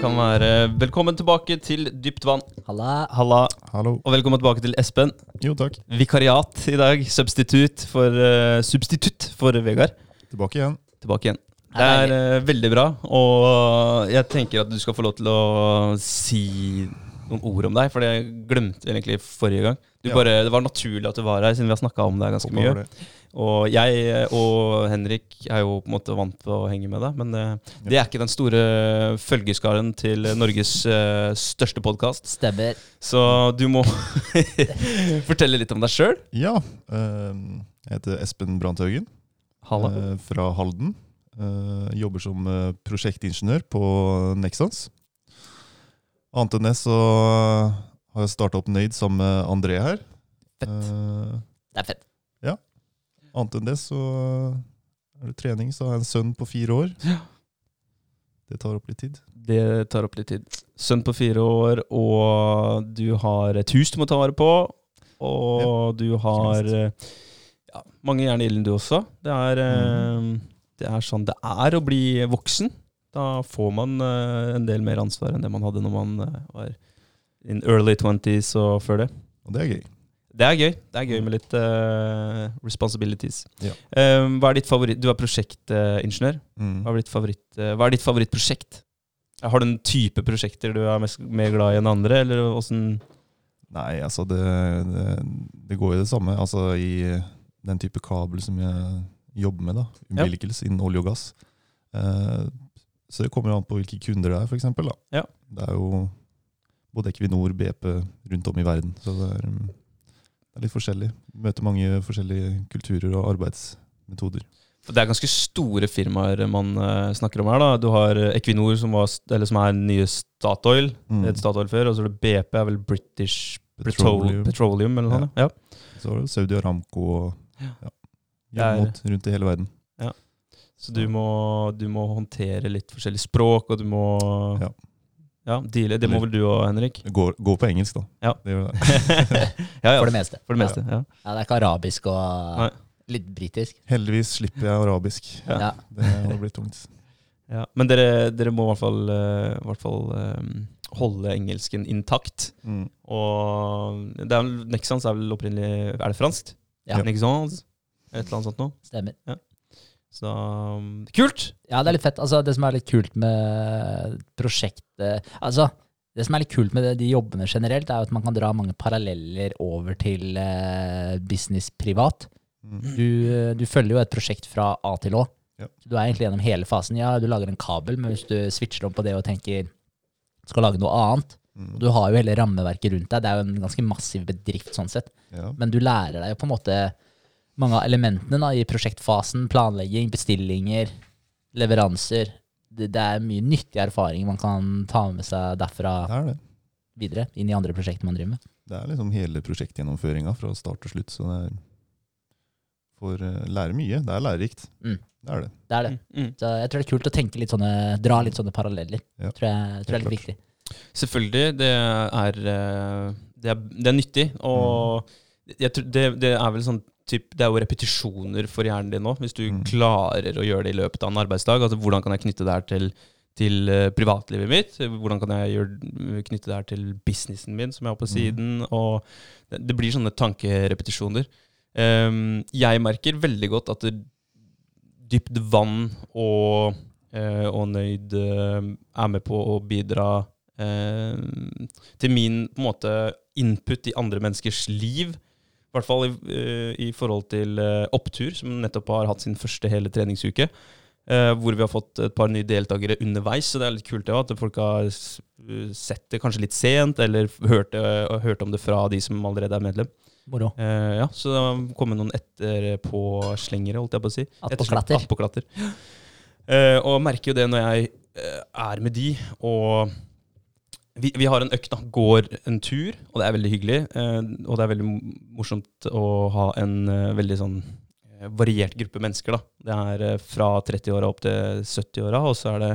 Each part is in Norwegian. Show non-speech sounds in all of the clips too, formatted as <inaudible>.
Det kan være Velkommen tilbake til Dypt vann. Halla. Halla. Hallo. Og velkommen tilbake til Espen. Jo, takk. Vikariat i dag. Substitutt for, uh, substitutt for Vegard. Tilbake igjen. Tilbake igjen. Det er eh, veldig bra, og jeg tenker at du skal få lov til å si noen ord om deg, for det glemte jeg egentlig forrige gang. Du Ja. bare, det var naturlig at du var her, siden vi har snakka om deg ganske mye. Og jeg og Henrik er jo på en måte vant til å henge med deg, men eh, det er ikke den store følgeskaren til Norges eh, største podkast. Stemmer. Så du må <laughs> fortelle litt om deg sjøl. Ja. eh, jeg heter Espen Brandthaugen eh, fra Halden. Eh, jobber som prosjektingeniør på Nexans. Annet enn det så har jeg starta opp Nøyd sammen med André her. Fett. Eh, Det er fett. Ja. annet enn det så er det trening. Så har jeg en sønn på fire år. Ja. Det tar opp litt tid. Det tar opp litt tid. Sønn på fire år, og du har et hus du må ta vare på. Og du har eh, ja, mange jern i ilden, du også. Det er, mm. det er sånn det er å bli voksen. Da får man eh, en del mer ansvar enn det man hadde når man eh, var in early twenties og før det. Og det er gøy. Det er gøy. Det er gøy med litt uh, responsibilities. Ja. Um, hva er ditt favoritt? Du er prosjektingeniør. Mm. Hva eh, hva er ditt favorittprosjekt? Har du en type prosjekter du er mest, mer glad i enn andre, eller åssen Nei, altså det, det, det går jo det samme. Altså i den type kabel som jeg jobber med, da. Umbilicals innen olje og gass. Eh, så det kommer jo an på hvilke kunder det er, f.eks. Ja. Det er jo både Equinor, BP rundt om i verden. Så det er, um, det er litt forskjellig. Møter mange forskjellige kulturer og arbeidsmetoder. For Det er ganske store firmaer man eh, snakker om her. da. Du har Equinor, som, var, som er nye Statoil. Mm. et Statoil før. Og så er det BP, er vel British Petroleum, Petroleum. Eller noe sånt. Ja. Så har du Saudi Aramco og Ja. ja. Er- mot rundt i hele verden. Så du må, du må håndtere litt forskjellige språk, og du må Ja. Ja dealer. Det må vel du òg, Henrik? Gå, går, går på engelsk, da. Ja. Det gjør det. <laughs> ja, ja. For det meste. For det meste. Ja. Ja, det er ikke arabisk og Nei. litt britisk. Heldigvis slipper jeg arabisk. Ja. Ja. Det hadde blitt tungt. <laughs> Ja, men dere, dere må i hvert fall, uh, hvert fall um, holde engelsken intakt. Mm. Og det er, Nexans er vel opprinnelig Er det franskt? Ja. Nexans? Et eller annet sånt noe. Stemmer. Så um, kult! Ja, det er litt fett. Altså, det som er litt kult med prosjektet Altså, det som er litt kult med det, de jobbene generelt, er jo at man kan dra mange paralleller over til eh, business privat. Mm. Du, eh, du følger jo et prosjekt fra A til Å. Ja. Du er egentlig gjennom hele fasen. Ja, du lager en kabel, men hvis du switcher om på det og tenker skal lage noe annet, Mm. du har jo hele rammeverket rundt deg, det er jo en ganske massiv bedrift sånn sett, Ja. men du lærer deg jo på en måte mange av elementene da, i prosjektfasen, planlegging, bestillinger, leveranser. Det, det er mye nyttig erfaring man kan ta med seg derfra Det er det. videre, inn i andre prosjekter man driver med. Det er liksom hele prosjektgjennomføringa fra start til slutt. Så det er Får eh, lære mye. Det er lærerikt. Mm. Det er det. Det er det. Mm, mm. Så jeg tror det er kult å tenke litt sånne, dra litt sånne paralleller. Ja. Tror jeg, tror jeg er litt viktig. Selvfølgelig. Det er, eh, det er, det er nyttig. Og jeg tror det, det er vel sånn typ, Det er jo repetisjoner for hjernen din nå. Hvis du Mm. klarer å gjøre det i løpet av en arbeidsdag. Altså Hvordan kan jeg knytte det her til, til eh, privatlivet mitt? Hvordan kan jeg gjøre, knytte det her til businessen min, som jeg har på Mm. siden? Og det, det blir sånne tankerepetisjoner. Um, jeg merker veldig godt at det, dypt vann og, uh, og nøyd uh, er med på å bidra uh, til min måte input i andre menneskers liv. I hvert fall i, eh, i forhold til eh, Opptur, som nettopp har hatt sin første hele treningsuke. eh, hvor vi har fått et par nye deltakere underveis. Så det er litt kult det, at folk har sett det kanskje litt sent, eller hørt, hørt om det fra de som allerede er medlem. Eh, ja, Så det har kommet noen etterpåslengere, holdt jeg på å si. Attpåklatter. Eh, og merker jo det når jeg er med de, og vi, vi har en økt, da. Går en tur, og det er veldig hyggelig. Eh, og det er veldig morsomt å ha en eh, veldig sånn eh, variert gruppe mennesker, da. Det er fra 30-åra opp til 70-åra, og så er det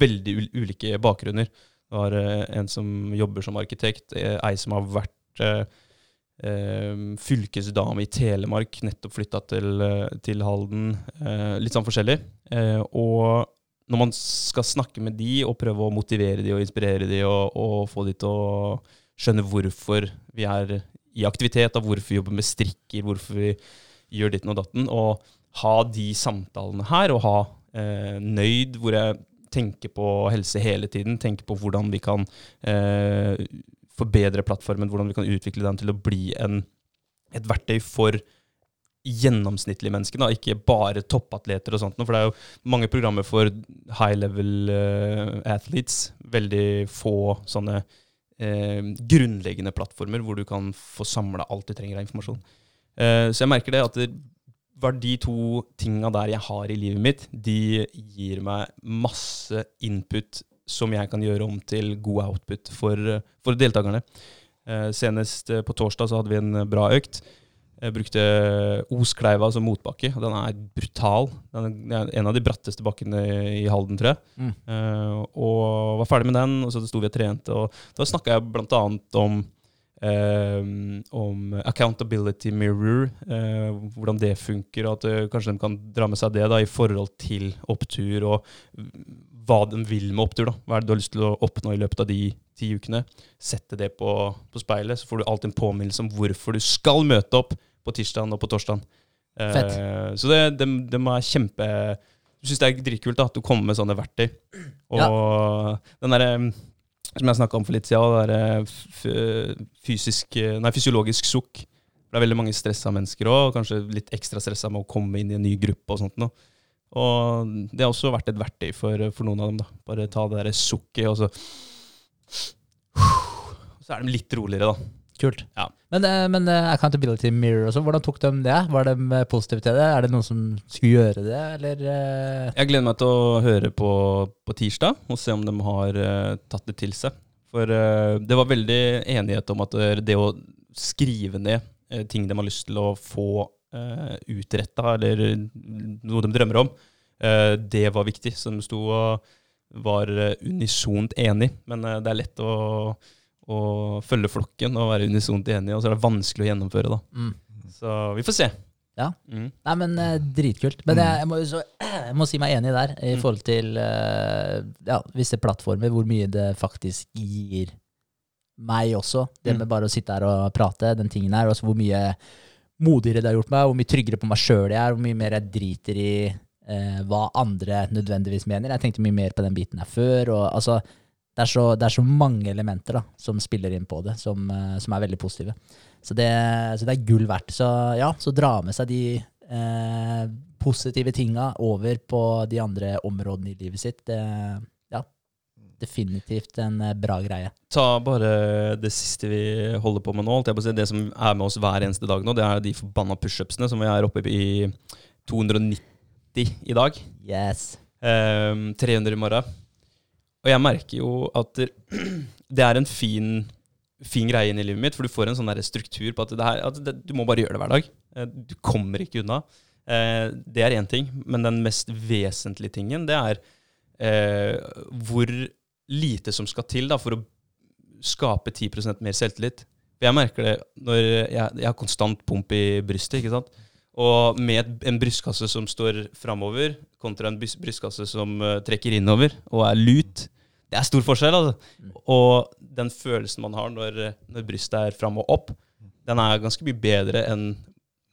veldig ul ulike bakgrunner. Det eh, en som jobber som arkitekt, ei som har vært eh, fylkesdame i Telemark, nettopp flytta til, til Halden. Eh, litt sånn forskjellig. Eh, og når man skal snakke med de og prøve å motivere de og inspirere de og, og få de til å skjønne hvorfor vi er i aktivitet, og hvorfor vi jobber med strikker, hvorfor vi gjør ditten og datten, og ha de samtalene her, og ha eh, nøyd, hvor jeg tenker på helse hele tiden, tenker på hvordan vi kan eh, forbedre plattformen, hvordan vi kan utvikle den til å bli en, et verktøy for gjennomsnittlige mennesker, da, ikke bare toppatleter og sånt. For det er jo mange programmer for high level uh, athletes. Veldig få sånne uh, grunnleggende plattformer hvor du kan få samla alt du trenger av informasjon. Uh, så jeg merker det at det var de to tinga der jeg har i livet mitt, de gir meg masse input som jeg kan gjøre om til god output for, for deltakerne. Senest på torsdag så hadde vi en bra økt. Jeg brukte Oskleiva som motbakke. Den er brutal. Den er en av de bratteste bakkene i Halden, tror jeg. Mm. Uh, og var ferdig med den, og så sto vi og trente. Og da snakka jeg bl.a. om eh, om accountability mirror, uh, hvordan det funker, og at uh, kanskje de kan dra med seg det da, i forhold til opptur, og hva de vil med opptur. da. Hva er det du har lyst til å oppnå i løpet av de ti ukene? Sette det på, på speilet, så får du alltid en påminnelse om hvorfor du skal møte opp på tirsdagen og på torsdagen. Fett. Fett. så det, de, de er kjempe Jeg syns det er dritkult at du kommer med sånne verktøy. Og den derre som jeg snakka om for litt siden, det derre fysisk Nei, fysiologisk sukk. Det er veldig mange stressa mennesker òg, kanskje litt ekstra stressa med å komme inn i en ny gruppe og sånt noe. Og det har også vært et verktøy for, for noen av dem. da. Bare ta det der sukket, og så Så er de litt roligere, da. Kult. Ja. Men, eh, men eh, accountability mirror også, hvordan tok de det? Var de eh, positive til det? Er det noen som skulle gjøre det, eller? Jeg gleder meg til å høre på, på tirsdag og se om de har tatt det til seg. For det var veldig enighet om at det å skrive ned ting de har lyst til å få uh, utretta, eller noe de drømmer om, det var viktig. Så de sto og var eh, unisont enig. Men eh, det er lett å, å følge flokken og være unisont enig, og så er det vanskelig å gjennomføre. da. Mm. Så vi får se. Ja. Mm. Nei, men eh, dritkult. Men jeg, jeg, må, så, <clears throat> jeg må si meg enig der, i Mm. forhold til ja, visse plattformer, hvor mye det faktisk gir meg også. Det Mm. med bare å sitte her og prate, den tingen her. Også hvor mye modigere det har gjort meg, hvor mye tryggere på meg sjøl jeg er, hvor mye mer jeg driter i eh, hva andre nødvendigvis mener. Jeg tenkte mye mer på den biten her før. og altså, det er, så, det er så mange elementer da, som spiller inn på det, som, eh, som er veldig positive. Så det, så det er gull verdt. Så ja, så dra med seg de eh, positive tinga over på de andre områdene i livet sitt. Det, ja, definitivt en eh, bra greie. ta bare det siste vi holder på med nå. alt jeg si. Det som er med oss hver eneste dag nå, det er de forbanna pushupsene som vi er oppe i 290 i dag. Yes. Um, 300 i morgen. Og jeg merker jo at <clears throat> det, er en fin, fin greie inn i livet mitt, for du får en sånn der struktur på at, det her, at det, du må bare gjøre det hver dag. Eh, Du kommer ikke unna. Uh, Det er én ting, men den mest vesentlige tingen, det er uh, hvor lite som skal til da, for å skape 10 mer selvtillit. Jeg merker det når jeg, jeg har konstant pump i brystet. ikke sant? Og med en brystkasse som står framover, kontra en brystkasse som eh, trekker innover og er lut, det er stor forskjell. altså. Og den følelsen man har når, når brystet er fram og opp, den er ganske mye bedre enn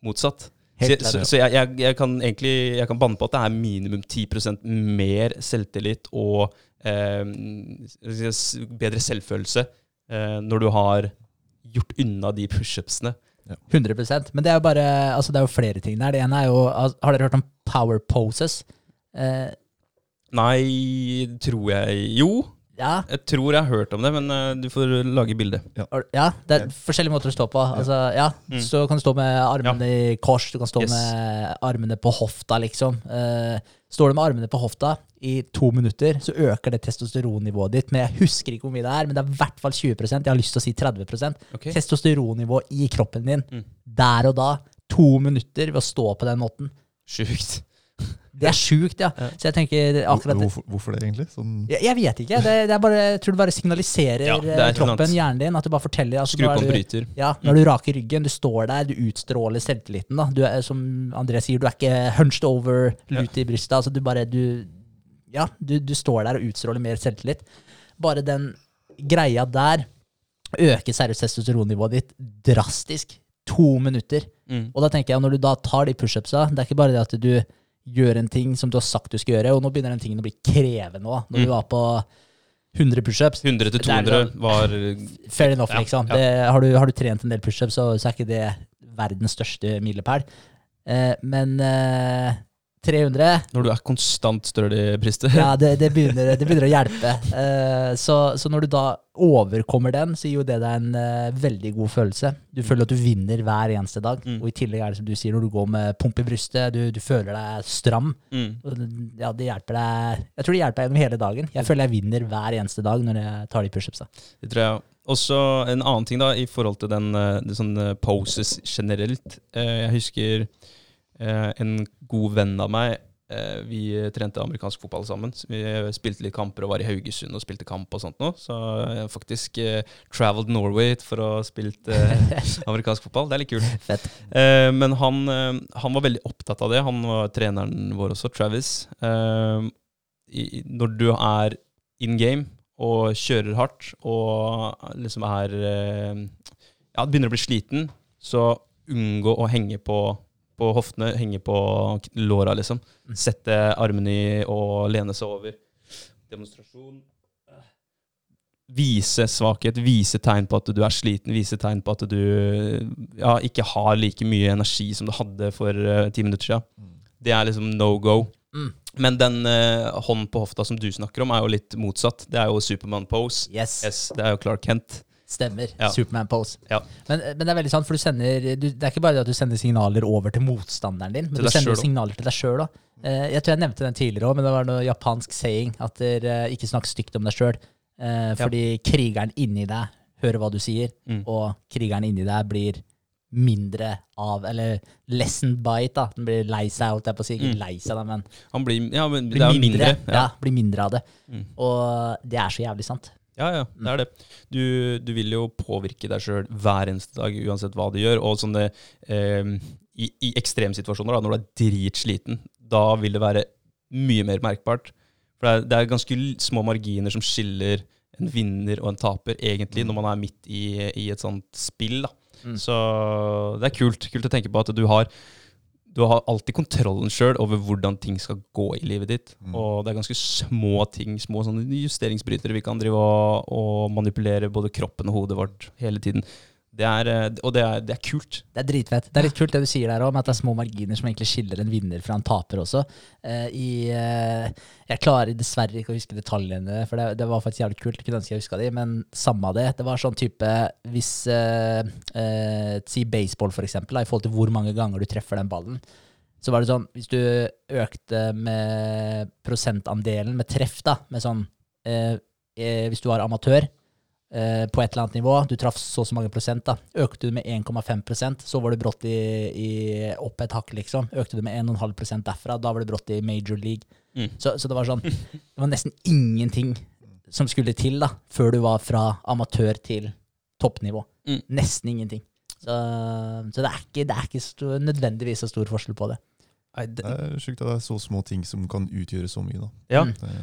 motsatt. Helt så, så, så jeg, jeg, jeg kan egentlig jeg kan banne på at det er minimum 10% mer selvtillit og eh, bedre selvfølelse eh, når du har gjort unna de pushupsene. 100% Men det er jo bare Altså, det er jo flere ting der. Det ene er jo Har dere hørt om power poses? Eh, Nei, tror jeg Jo, ja. jeg tror jeg har hørt om det, men uh, du får lage bilde. Ja. Ja, det er forskjellige måter å stå på. Altså, ja, Mm. Så kan du stå med armene i kors, du kan stå Yes. med armene på hofta, liksom. Eh, står du med armene på hofta i to minutter, så øker det testosteronnivået ditt. Men jeg husker ikke hvor mye det er, men det er i hvert fall 20% Jeg har lyst til å si 30 okay. Testosteronnivå i kroppen din Mm. der og da. To minutter ved å stå på den måten. Sjukt. Det er sjukt, ja. Så jeg tenker akkurat. Hvorfor, hvorfor det, egentlig? Sånn, Jeg, jeg vet ikke. Det, det er bare, jeg tror det bare signaliserer Ja, det eh, et eller kroppen, hjernen din. At du bare forteller altså, Skru på en bryter. Ja, når du raker ryggen, du står der, du utstråler selvtilliten. da. Du er, som André sier, du er ikke hunched over, lut i brystet. Altså, du bare, du Ja, du, du står der og utstråler mer selvtillit. Bare den greia der øker seriøst testosteronnivået ditt drastisk. To minutter. Mm. Og da tenker jeg, når du da tar de pushupsa, det er ikke bare det at du gjør en ting som du har sagt du skal gjøre, og nå begynner den tingen å bli krevende òg. Når Mm. du var på 100 pushups, 100 til Det er 200 sånn- var fair enough, Ja, liksom. ja. Det, har, du, har du trent en del pushups, så, så er ikke det verdens største milepæl. Eh, men eh, 300 Når du er konstant i brystet. Ja, det, det, begynner, det begynner å hjelpe. Uh, så, så når du da overkommer den, så gir jo det deg en uh, veldig god følelse. Du føler at du vinner hver eneste dag. Mm. Og i tillegg er det som du sier, når du går med pump i brystet, du, du føler deg stram. Mm. Og Ja, det hjelper deg Jeg tror det hjelper deg gjennom hele dagen. Jeg føler jeg vinner hver eneste dag når jeg tar de pushupsa. Det tror jeg. Også en annen ting da, i forhold til den, den sånn eh, poses generelt. Uh, Jeg husker eh, en god venn av meg eh, Vi trente amerikansk fotball sammen. Vi spilte litt kamper og var i Haugesund og spilte kamp og sånt noe. Så jeg faktisk eh, traveled Norway for å spille eh, <laughs> amerikansk fotball. Det er litt kult. Fett. Eh, men han, eh, han var veldig opptatt av det. Han var treneren vår også, Travis. Eh, i, når du er in game og kjører hardt og liksom er eh, Ja, begynner å bli sliten, så unngå å henge på, på hoftene, henge på låra, liksom. Mm. Sette armene i og lene seg over. Demonstrasjon. Vise svakhet, vise tegn på at du er sliten, vise tegn på at du ja, ikke har like mye energi som du hadde for eh, ti minutter siden. Mm. Det er liksom no go. Mm. Men den uh, hånden på hofta som du snakker om, er jo litt motsatt. Det er jo Superman pose. Yes. Yes, det er jo Clark Kent. Stemmer. Ja. Superman pose. Ja. Men, men det er veldig sant, for du sender du, Det er ikke bare det at du sender signaler over til motstanderen din, men du sender selv signaler til deg sjøl òg. jeg tror jeg nevnte den tidligere òg, men det var noe japansk saying at dere uh, ikke snakk stygt om deg sjøl. fordi krigeren inni deg hører hva du sier, Mm. og krigeren inni deg blir mindre av Eller lessened by it, da. Den blir lei seg, holdt jeg på å si. Ikke Mm. lei seg, da, men Han blir, ja, men blir det er mindre. Ja. Ja. blir mindre av det. Mm. Og det er så jævlig sant. Ja, ja, det er det. Du, du vil jo påvirke deg sjøl hver eneste dag, uansett hva du gjør. Og sånne eh, i, I ekstremsituasjoner, da, når du er dritsliten, da vil det være mye mer merkbart. For det er, det er ganske små marginer som skiller en vinner og en taper, egentlig, når man er midt i, i et sånt spill. da. Mm. Så det er kult, kult å tenke på at du har du har alltid kontrollen sjøl over hvordan ting skal gå i livet ditt. Mm. Og det er ganske små ting, små sånne justeringsbrytere vi kan drive og, og manipulere både kroppen og hodet vårt hele tiden. Det er, eh, og det er, det er kult. Det er dritfett. Det er litt kult det du sier der òg, at det er små marginer som egentlig skiller en vinner fra en taper også. Uh, i, uh, jeg klarer dessverre ikke å huske detaljene, for det, det var faktisk jævlig kult. Jeg kunne ønske jeg huska de, men samme av det. Det var sånn type Hvis uh, Si baseball, for eksempel, da, i forhold til hvor mange ganger du treffer den ballen. Så var det sånn, hvis du økte med prosentandelen med treff, da, med sånn Hvis du var amatør, eh, på et eller annet nivå, du traff så og så mange prosent, da. Økte du med 1,5% så var du brått i, i, opp et hakk, liksom. Økte du med 1,5% derfra, da var du brått i major league. Mm. Så, så det var sånn Det var nesten ingenting som skulle til da, før du var fra amatør til toppnivå. Mm. Nesten ingenting. Så, så det er ikke, det er ikke stor, nødvendigvis så stor forskjell på det. Nei, det, Det er sjukt at det er så små ting som kan utgjøre så mye. da. ja. Mm. Det,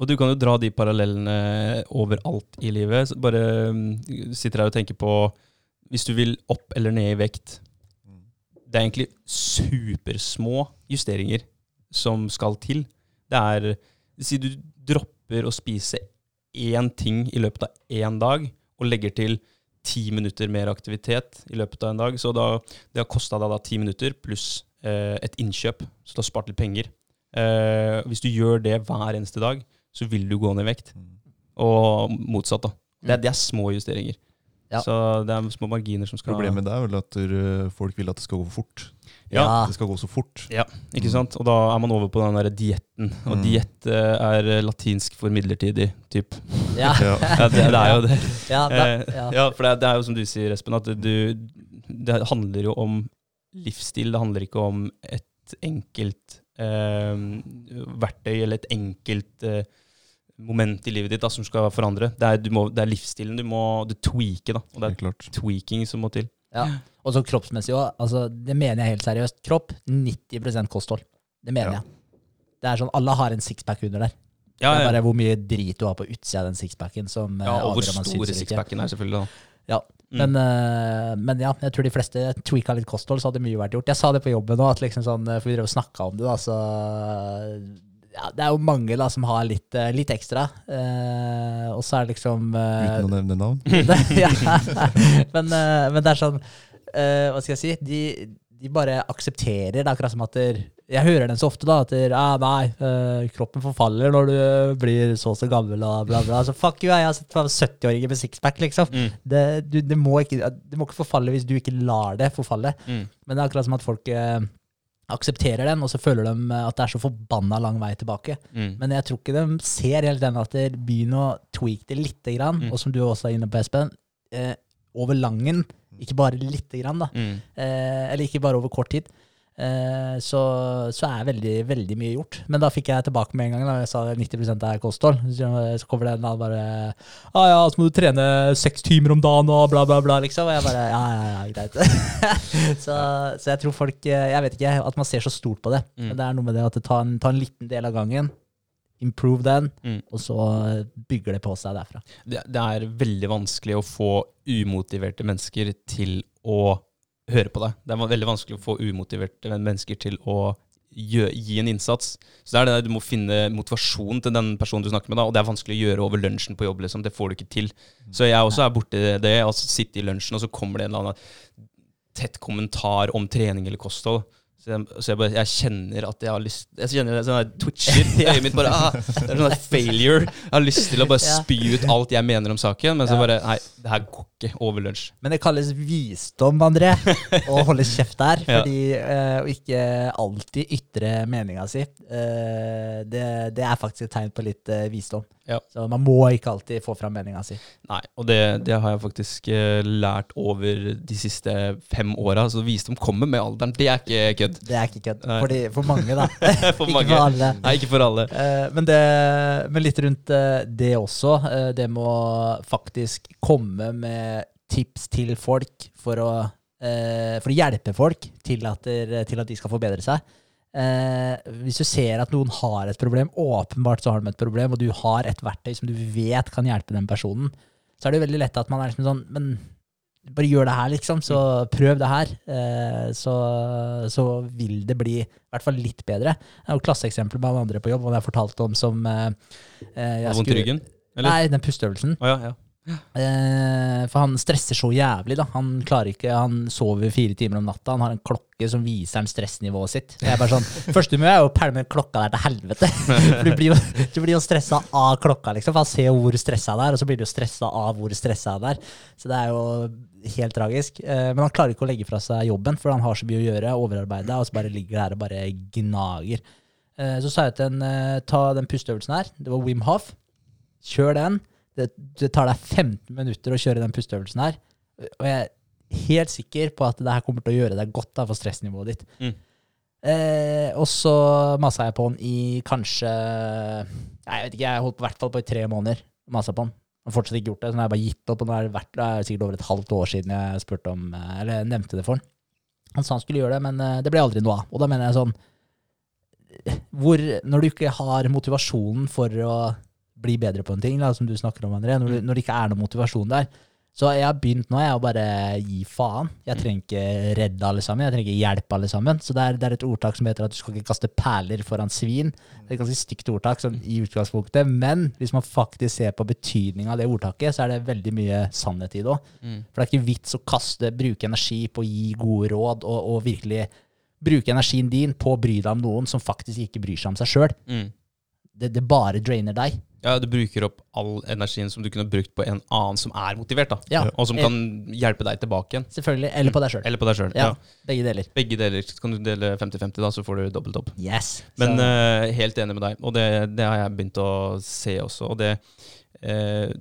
Og du kan jo dra de parallellene overalt i livet. Bare mm, sitter her og tenker på Hvis du vil opp eller ned i vekt, det er egentlig supersmå justeringer som skal til. Det er Si du dropper å spise én ting i løpet av én dag, og legger til ti minutter mer aktivitet i løpet av en dag. Så da, det har kosta deg da ti minutter pluss eh, et innkjøp, så du har spart litt penger. Eh, hvis du gjør det hver eneste dag, så vil du gå ned i vekt. Mm. Og motsatt, da. Det, er- det er små justeringer. Ja. Så det er små marginer som skal Problemet der er vel at uh, folk vil at det skal gå fort. Ja, Det skal gå så fort. Ikke sant? Og da er man over på den der dietten. Og Mm. diett eh, er eh, latinsk for midlertidig, typ. Ja, Ja. <laughs> Ja, det, det er jo det. ja, da, Eh, ja. Ja, for det, er- det er jo som du sier, Espen, at du Det handler jo om livsstil. Det handler ikke om et enkelt verktøy eller et enkelt eh, moment i livet ditt da, som skal forandre. Det er, du må, det er livsstilen du må du tweake, da. Og det er, klart. er tweaking som må til. Ja. Og så kroppsmessig òg. Altså, det mener jeg helt seriøst. Kropp 90% kosthold. Det mener Ja. jeg. Det er sånn, Alle har en sixpack under der. Ja, Det er bare hvor mye drit du har på utsida av den sixpacken. som eh, ja, og hvor store sixpacken er, selvfølgelig. da. Ja. Men, eh, men ja, jeg tror de fleste tweaka litt kosthold, så hadde mye vært gjort. Jeg sa det på jobben at liksom sånn, for vi drev og snakka om det, da, så ja, Det er jo mange da som har litt, eh, litt ekstra. eh, og så er det liksom eh, Uten å nevne navn. <laughs> ja. <laughs> men, eh, men det er sånn eh, Hva skal jeg si? De, de bare aksepterer det, akkurat som at der, Jeg hører den så ofte, da. At der, ah, nei, eh, kroppen forfaller når du blir så og så gammel og bla, bla. Så fuck you, jeg har sett 70-åringer med sixpack, liksom. Mm. Det, du, det, må ikke, det må ikke forfalle hvis du ikke lar det forfalle. Mm. Men det er akkurat som at folk eh, aksepterer den, og så føler de at det er så forbanna lang vei tilbake. Mm. Men jeg tror ikke de ser helt den at begynner å tweake det lite grann, Mm. og som du også er inne på, Espen, eh, over langen, ikke bare lite grann, da. Mm. Eh, eller ikke bare over kort tid. Eh, så, så er veldig, veldig mye gjort. Men da fikk jeg tilbake med en gang, da jeg sa 90 er kosthold. Så, kommer det en annen bare ah, ja, så må du trene seks timer om dagen og bla, bla, bla, liksom. Og jeg bare ja, ja, ja, greit. <laughs> så, så jeg tror folk eh, Jeg vet ikke at man ser så stort på det. Mm. Men det er noe med det at det tar en, tar en liten del av gangen. Improve den, Mm. og så bygger det på seg derfra. det, det er veldig vanskelig å få umotiverte mennesker til å høre på deg. Det er veldig vanskelig å få umotiverte mennesker til å gjø, gi en innsats. Så det er det der, Du må finne motivasjon til den personen du snakker med, da, og det er vanskelig å gjøre over lunsjen på jobb. liksom, Det får du ikke til. Så jeg også er borti det, altså sitte i lunsjen, og så kommer det en eller annen tett kommentar om trening eller kosthold. Så jeg, så jeg, bare, jeg kjenner at jeg har lyst Jeg kjenner det sånn der twitcher i øyet mitt. bare, ah, Det er sånn der failure. Jeg har lyst til å bare spy ut alt jeg mener om saken, men så bare Nei, det her går ikke over lunsj. Men det kalles visdom, André, å holde kjeft der. <laughs> Fordi Å å ikke alltid ytre meninga si, eh, det, det er faktisk et tegn på litt eh, visdom. Ja. Så man må ikke alltid få fram meninga si. Nei, og det, det har jeg faktisk eh, lært over de siste fem åra. Så visdom kommer med alderen. Det er ikke kødd. Det er ikke kødd. For, de, for mange, da. <laughs> For ikke mange. for alle. Nei, ikke for alle. Eh, men, det, men litt rundt eh, det også. det med å faktisk komme med tips til folk for å, for å hjelpe folk til at, til at de skal forbedre seg. Eh, hvis du ser at noen har et problem, åpenbart så har de et problem, og du har et verktøy som du vet kan hjelpe den personen, så er det jo veldig lett at man er liksom sånn Men bare gjør det her, liksom. Så prøv det her. Eh, så, så vil det bli i hvert fall litt bedre. Det er jo klasseeksempler med han andre på jobb, har jeg fortalt om som eh, eh, jeg vondt i ryggen? Eller? Nei, den pusteøvelsen. Oh, ja, ja. Eh, for han stresser så jævlig, da. Han klarer ikke, han sover fire timer om natta. Han har en klokke som viser han stressnivået sitt. Jeg er bare sånn, <laughs> Første du er jo å pælme klokka der til helvete. <laughs> For du blir jo, du blir jo stressa av klokka, liksom. For han ser hvor stressa han er, og så blir du stressa av hvor stressa han er. Så det er jo helt tragisk. Eh, men han klarer ikke å legge fra seg jobben, for han har så mye å gjøre, overarbeida, og så bare ligger det her og bare gnager. Eh, så sa jeg til han eh, ta den pusteøvelsen her. Det var Wim Hof. Kjør den. Det, det tar deg 15 minutter å kjøre den pusteøvelsen her. Og jeg er helt sikker på at det her kommer til å gjøre deg godt da, for stressnivået ditt. Mm. Eh, og så masa jeg på den i kanskje Jeg vet ikke, jeg holdt på hvert fall på i tre måneder. Masa på den. Og fortsatt ikke gjort det. Så nå har jeg bare gitt opp, og nå er det, vært, det er sikkert over et halvt år siden jeg spurte om eh, Eller nevnte det for han. Han sa han skulle gjøre det, men eh, det ble aldri noe av. Og da mener jeg sånn hvor, Når du ikke har motivasjonen for å bli bedre på en ting, da, som du snakker om, André, når, du, når det ikke er noe motivasjon der. Så jeg har begynt nå jeg å bare gi faen. Jeg trenger ikke redde alle sammen. Jeg trenger ikke hjelpe alle sammen. Så det er, det er et ordtak som heter at du skal ikke kaste perler foran svin. Det er et ganske stygt ordtak sånn, i utgangspunktet, men hvis man faktisk ser på betydninga av det ordtaket, så er det veldig mye sannhet i det òg. Mm. For det er ikke vits å kaste, bruke energi på å gi gode råd, og, og virkelig bruke energien din på å bry deg om noen som faktisk ikke bryr seg om seg sjøl. Mm. Det, det bare drainer deg. Ja, du bruker opp all energien som du kunne brukt på en annen som er motivert, da. Ja. Og som kan hjelpe deg tilbake igjen. Selvfølgelig. Eller på deg sjøl. Eller på deg sjøl. Ja. Ja. Begge deler. Begge deler. Så kan du dele 50-50, da, så får du dobbelt opp. Yes. Men eh, helt enig med deg, og det, det har jeg begynt å se også. Og det, uh,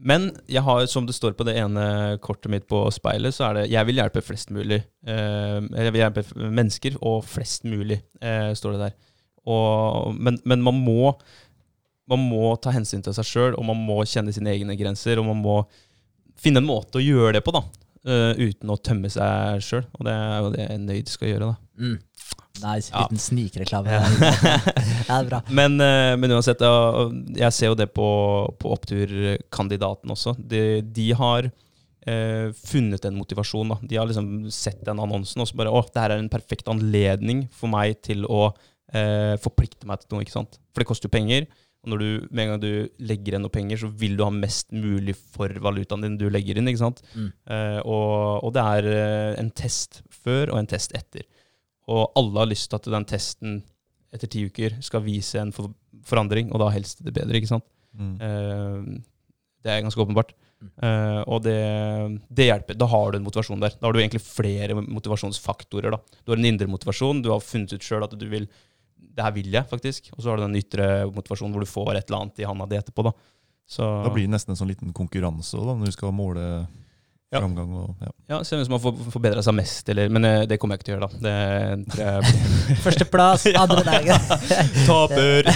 men jeg har, som det står på det ene kortet mitt på speilet, så er det jeg vil hjelpe flest mulig. Uh, jeg vil hjelpe mennesker og flest mulig, står det der. Og, men, men man må man må ta hensyn til seg sjøl, og man må kjenne sine egne grenser. Og man må finne en måte å gjøre det på, da. uh, uten å tømme seg sjøl. Og det er jo det en nøyd skal gjøre, da. Mm. Nice. Ja. Liten snikreklame. ja, <laughs> det er bra. <laughs> Men, uh, men uansett, uh, jeg ser jo det på, på oppturkandidaten også. De, de har eh, funnet en motivasjon. Da. De har liksom sett den annonsen og så bare Å, det her er en perfekt anledning for meg til å forplikte meg til noe. ikke sant? For det koster jo penger. Og når du, med en gang du legger igjen noe penger, så vil du ha mest mulig for valutaen din du legger inn. ikke sant? Mm. Eh, og, og det er eh, en test før og en test etter. Og alle har lyst til at den testen etter ti uker skal vise en for forandring, og da helst det bedre. ikke sant? Mm. Eh, det er ganske åpenbart. Mm. Eh, og det, det hjelper. Da har du en motivasjon der. Da har du egentlig flere motivasjonsfaktorer. da. Du har en indre motivasjon, du har funnet ut sjøl at du vil Det her vil jeg, faktisk. Og så har du den ytre motivasjonen hvor du får et eller annet i handa di etterpå. da. Så, Da blir det nesten en sånn liten konkurranse da, når du skal måle Ja. framgang. Og, ja. ja, Se hvem som har for- forbedra seg mest, eller Men eh, det kommer jeg ikke til å gjøre, da. Det jeg <laughs> Førsteplass, <laughs> andre dagen. <laughs> Taper!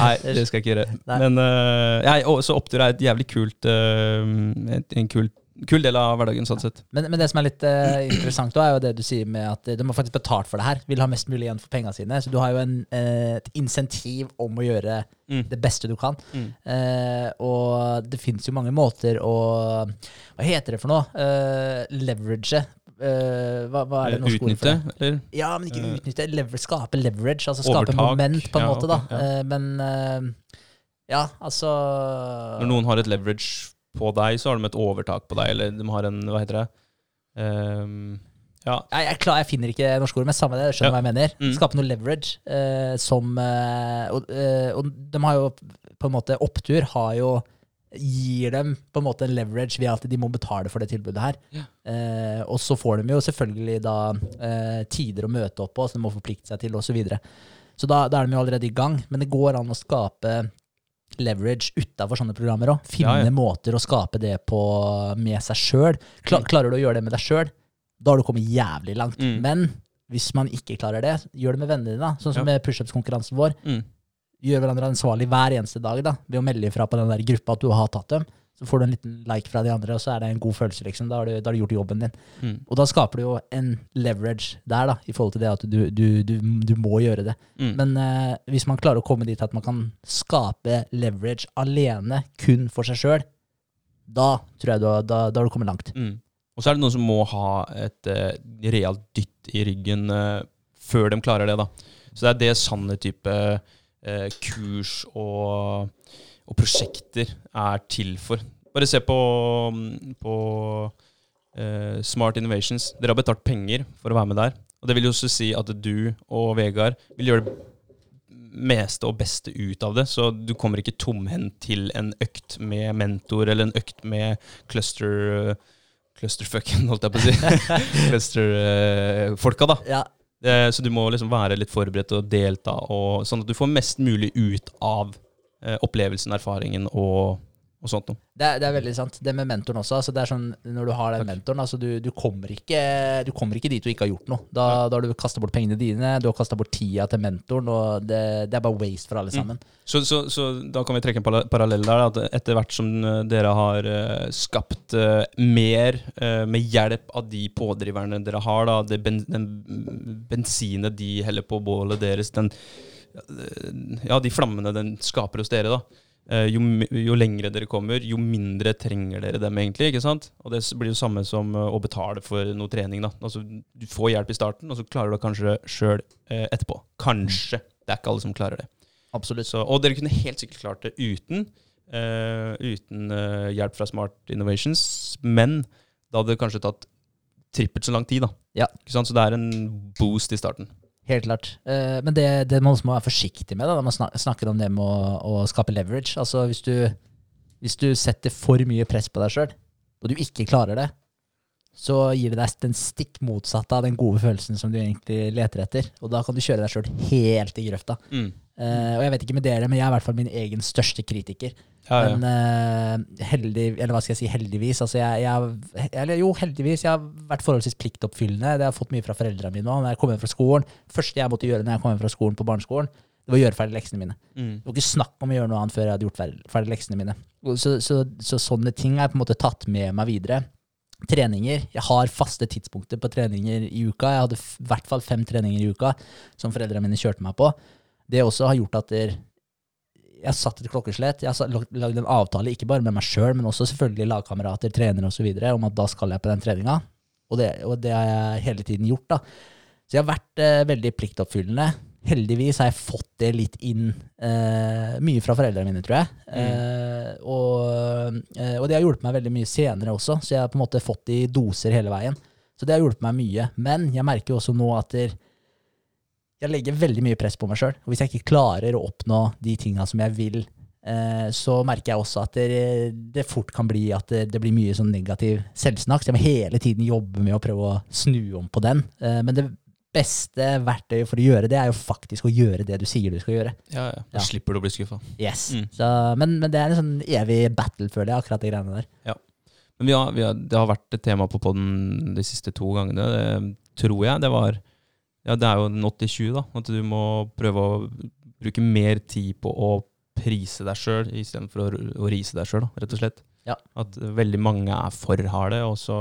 Nei, det skal jeg ikke gjøre. Nei. Men uh, ja, og så opptur er et jævlig kult uh, et, En kul, kul del av hverdagen, sånn sett. Men, men det som er litt uh, interessant, da, er jo det du sier med at de har faktisk betalt for det her. Vil ha mest mulig igjen for pengene sine. Så du har jo en, uh, et insentiv om å gjøre Mm. det beste du kan. Mm. Uh, og det fins jo mange måter å Hva heter det for noe? Uh, leverage. Hva, hva er det norske ordet for det? eller? Ja, men ikke utnytte. Lever, skape leverage. Altså skape Overtak. moment, på en Ja, måte, da. ok, ja. Men ja, altså Når noen har et leverage på deg, så har de et overtak på deg, eller de har en Hva heter det? Um, ja. jeg, jeg, klar, jeg finner ikke norske ord, men samme det. Jeg skjønner Ja. hva jeg mener. Mm. Skape noe leverage eh, som eh, og, eh, og de har jo på en måte Opptur har jo gir dem på en måte en leverage ved at de må betale for det tilbudet her. Ja. Eh, og så får de jo selvfølgelig da eh, tider å møte opp på, som de må forplikte seg til, osv. Så, videre. så da, da er de jo allerede i gang. Men det går an å skape leverage utafor sånne programmer òg. Finne Ja, ja. måter å skape det på med seg sjøl. Kla, Mm. klarer du å gjøre det med deg sjøl, da har du kommet jævlig langt. Mm. Men hvis man ikke klarer det, gjør det med vennene dine. Sånn som Ja. med pushups-konkurransen vår. Mm. Gjør hverandre ansvarlig hver eneste dag da, ved å melde ifra på den der gruppa at du har tatt dem. Så får du en liten like fra de andre, og så er det en god følelse. liksom. Da har du, da har du gjort jobben din. Mm. Og da skaper du jo en leverage der, da, i forhold til det at du, du, du, du må gjøre det. Mm. Men uh, hvis man klarer å komme dit at man kan skape leverage alene, kun for seg sjøl, da tror jeg du, da, da har du kommet langt. Mm. Og så er det noen som må ha et uh, realt dytt i ryggen uh, før de klarer det. da. Så det er det sanne type uh, kurs og, og prosjekter er til for. Bare se på, på uh, Smart Innovations. Dere har betalt penger for å være med der. Og det vil jo også si at du og Vegard vil gjøre det meste og beste ut av det. Så du kommer ikke tomhendt til en økt med mentor eller en økt med cluster Clusterfucken, holdt jeg på å si. <laughs> Cluster-folka, da. Ja, Eh, Så du må liksom være litt forberedt og delta, og, sånn at du får mest mulig ut av eh, opplevelsen, erfaringen og, og sånt noe. Det det er veldig sant. Det med mentoren også. Altså det er sånn, når du har den Takk. mentoren, altså du, du, kommer ikke, du kommer ikke dit du ikke har gjort noe. Da, da har du kasta bort pengene dine, du har kasta bort tida til mentoren, og det, det er bare waste for alle Mm. sammen. Så, så, så da kan vi trekke en parallell der. At etter hvert som eh, dere har eh, skapt eh, mer eh, med hjelp av de pådriverne dere har, da, det ben, den bensinet de heller på bålet deres, den, eh, ja, de flammene den skaper hos dere, da. eh, Jo, jo lengre dere kommer, jo mindre trenger dere dem egentlig. ikke sant? Og det blir jo samme som eh, å betale for noe trening. da. Altså, Du får hjelp i starten, og så klarer du det kanskje sjøl eh, etterpå. Kanskje. Det er ikke alle som klarer det. Absolutt. Så, og dere kunne helt sikkert klart det uten, eh, uten eh, hjelp fra Smart Innovations, men da hadde det kanskje tatt trippelt så lang tid. da. Ja. Så det er en boost i starten. Helt klart. Eh, men det, det man også må være forsiktig med da, når man snakker om det med å, å skape leverage Altså hvis du, hvis du setter for mye press på deg sjøl, og du ikke klarer det, så gir det deg den stikk motsatte av den gode følelsen som du egentlig leter etter. Og da kan du kjøre deg sjøl helt i grøfta. Mm. Uh, og jeg vet ikke med dere, men jeg er i hvert fall min egen største kritiker. Ja, ja. Men uh, heldig, eller hva skal jeg si, heldigvis. Altså jeg, jeg, eller jo, heldigvis. Jeg har vært forholdsvis pliktoppfyllende. Det har jeg fått mye fra foreldrene mine òg. Når jeg kom hjem fra skolen, første jeg måtte gjøre når jeg kom hjem fra skolen på barneskolen, det var å gjøre ferdig leksene mine. Mm. Det var ikke snakk om å gjøre noe annet før jeg hadde gjort ferdig, ferdig leksene mine. Så, Så, så, så sånne ting har jeg på en måte tatt med meg videre. Treninger. Jeg har faste tidspunkter på treninger i uka. Jeg hadde i hvert fall fem treninger i uka som foreldrene mine kjørte meg på. Det også har gjort at jeg har satt et klokkeslett. Jeg har lagd en avtale, ikke bare med meg sjøl, men også selvfølgelig lagkamerater, trenere osv., om at da skal jeg på den treninga. Og det, og det har jeg hele tiden gjort. da. Så jeg har vært eh, veldig pliktoppfyllende. Heldigvis har jeg fått det litt inn eh, mye fra foreldrene mine, tror jeg. Eh, og, eh, og det har hjulpet meg veldig mye senere også, så jeg har på en måte fått det i doser hele veien. Så det har hjulpet meg mye. Men jeg merker jo også nå at der, jeg legger veldig mye press på meg sjøl. Og hvis jeg ikke klarer å oppnå de tinga som jeg vil, eh, så merker jeg også at det, det fort kan bli at det, det blir mye sånn negativ selvsnakk. Så jeg må hele tiden jobbe med å prøve å snu om på den. Eh, men det beste verktøyet for å gjøre det, er jo faktisk å gjøre det du sier du skal gjøre. Ja, ja. Da Ja. slipper du å bli skuffa. Yes. Mm. Så, men, men det er en sånn evig battle, føler jeg, akkurat de greiene der. Ja. Men vi har, vi har, det har vært et tema på podden de siste to gangene, det, tror jeg. Det var Ja, det er jo en 80-20, da. At du må prøve å bruke mer tid på å prise deg sjøl istedenfor å, å rise deg sjøl, rett og slett. Ja. At veldig mange er for harde, og så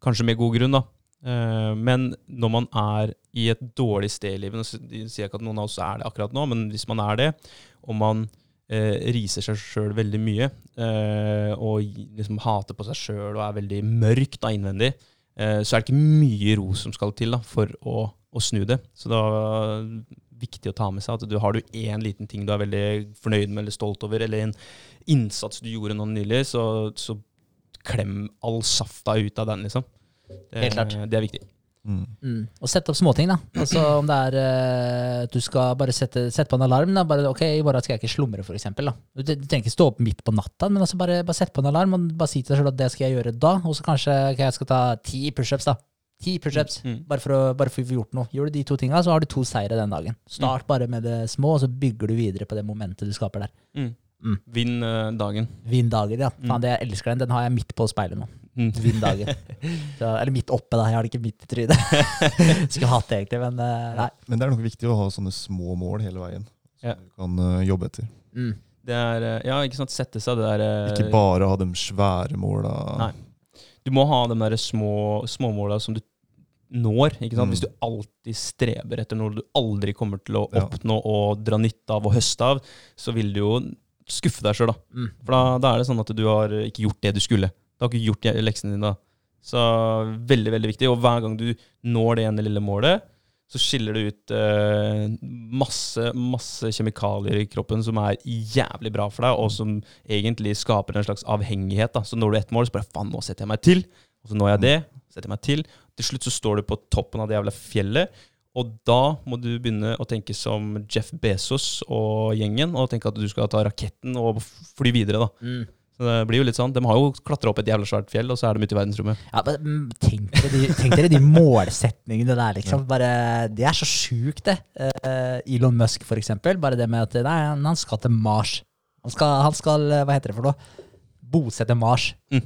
Kanskje med god grunn, da. Eh, Men når man er i et dårlig sted i livet Nå sier ikke at noen av oss er det akkurat nå, men hvis man er det, og man eh, riser seg sjøl veldig mye, eh, og liksom hater på seg sjøl og er veldig mørk da innvendig, så er det ikke mye ro som skal til da, for å, å snu det. Så det er viktig å ta med seg at du har du én liten ting du er veldig fornøyd med eller stolt over, eller en innsats du gjorde nå nylig, så, så klem all safta ut av den, liksom. Det, Helt klart. det er viktig. Mm. Mm. Og sette opp småting, da. Altså Om det er uh, Du skal bare sette, sette på en alarm. da Bare, Ok, i morgen skal jeg ikke slumre, for eksempel, da. Du, du trenger ikke stå opp midt på natta, men altså bare, bare sett på en alarm og bare si til deg selv at det skal jeg gjøre da. Og så kanskje ok, jeg skal ta ti pushups, da. Ti pushups. Mm. Bare for, å, bare for å få gjort noe. Gjør du de to tinga, så har du to seire den dagen. Start bare med det små, og så bygger du videre på det momentet du skaper der. Mm. Mm. Vinn eh, dagen. Vinn dagen, ja. Mm. Faen, det jeg elsker den. Den har jeg midt på speilet nå. Mm. Vinn dagen. <laughs> Så, eller midt oppe, da. Jeg har det ikke midt i trynet. <laughs> Skulle hatt det, egentlig, men eh, nei. Men det er nok viktig å ha sånne små mål hele veien, som Ja. du kan uh, jobbe etter. Mm. Det er eh, Ja, ikke sant. Sette seg det der Ikke bare ha de svære måla. Nei. Du må ha de der små småmåla som du når. ikke sant? Mm. Hvis du alltid streber etter noe du aldri kommer til å Ja. oppnå og dra nytte av og høste av, så vil du jo skuffe deg sjøl, da. Mm. For da, da er det sånn at du har ikke gjort det du skulle. Du har ikke gjort leksene dine. Så veldig, veldig viktig. Og hver gang du når det ene lille målet, så skiller det ut eh, masse, masse kjemikalier i kroppen som er jævlig bra for deg, og som egentlig skaper en slags avhengighet. Da. Så når du ett mål, så bare faen, nå setter jeg meg til. Og så når jeg det, setter jeg meg til. Til slutt så står du på toppen av det jævla fjellet. Og da må du begynne å tenke som Jeff Bezos og gjengen, og tenke at du skal ta raketten og fly videre. da. Mm. Det blir jo litt sånn, De har jo klatra opp et jævla svært fjell, og så er de ute i verdensrommet. Ja, men, mm, tenk, dere de, tenk dere de målsetningene der, liksom. Bare, det er så sjukt, det. Uh, Elon Musk, for eksempel. Bare det med at nei, han skal til Mars. Han skal, han skal eh, hva heter det for noe? Bosette Mars. Mm.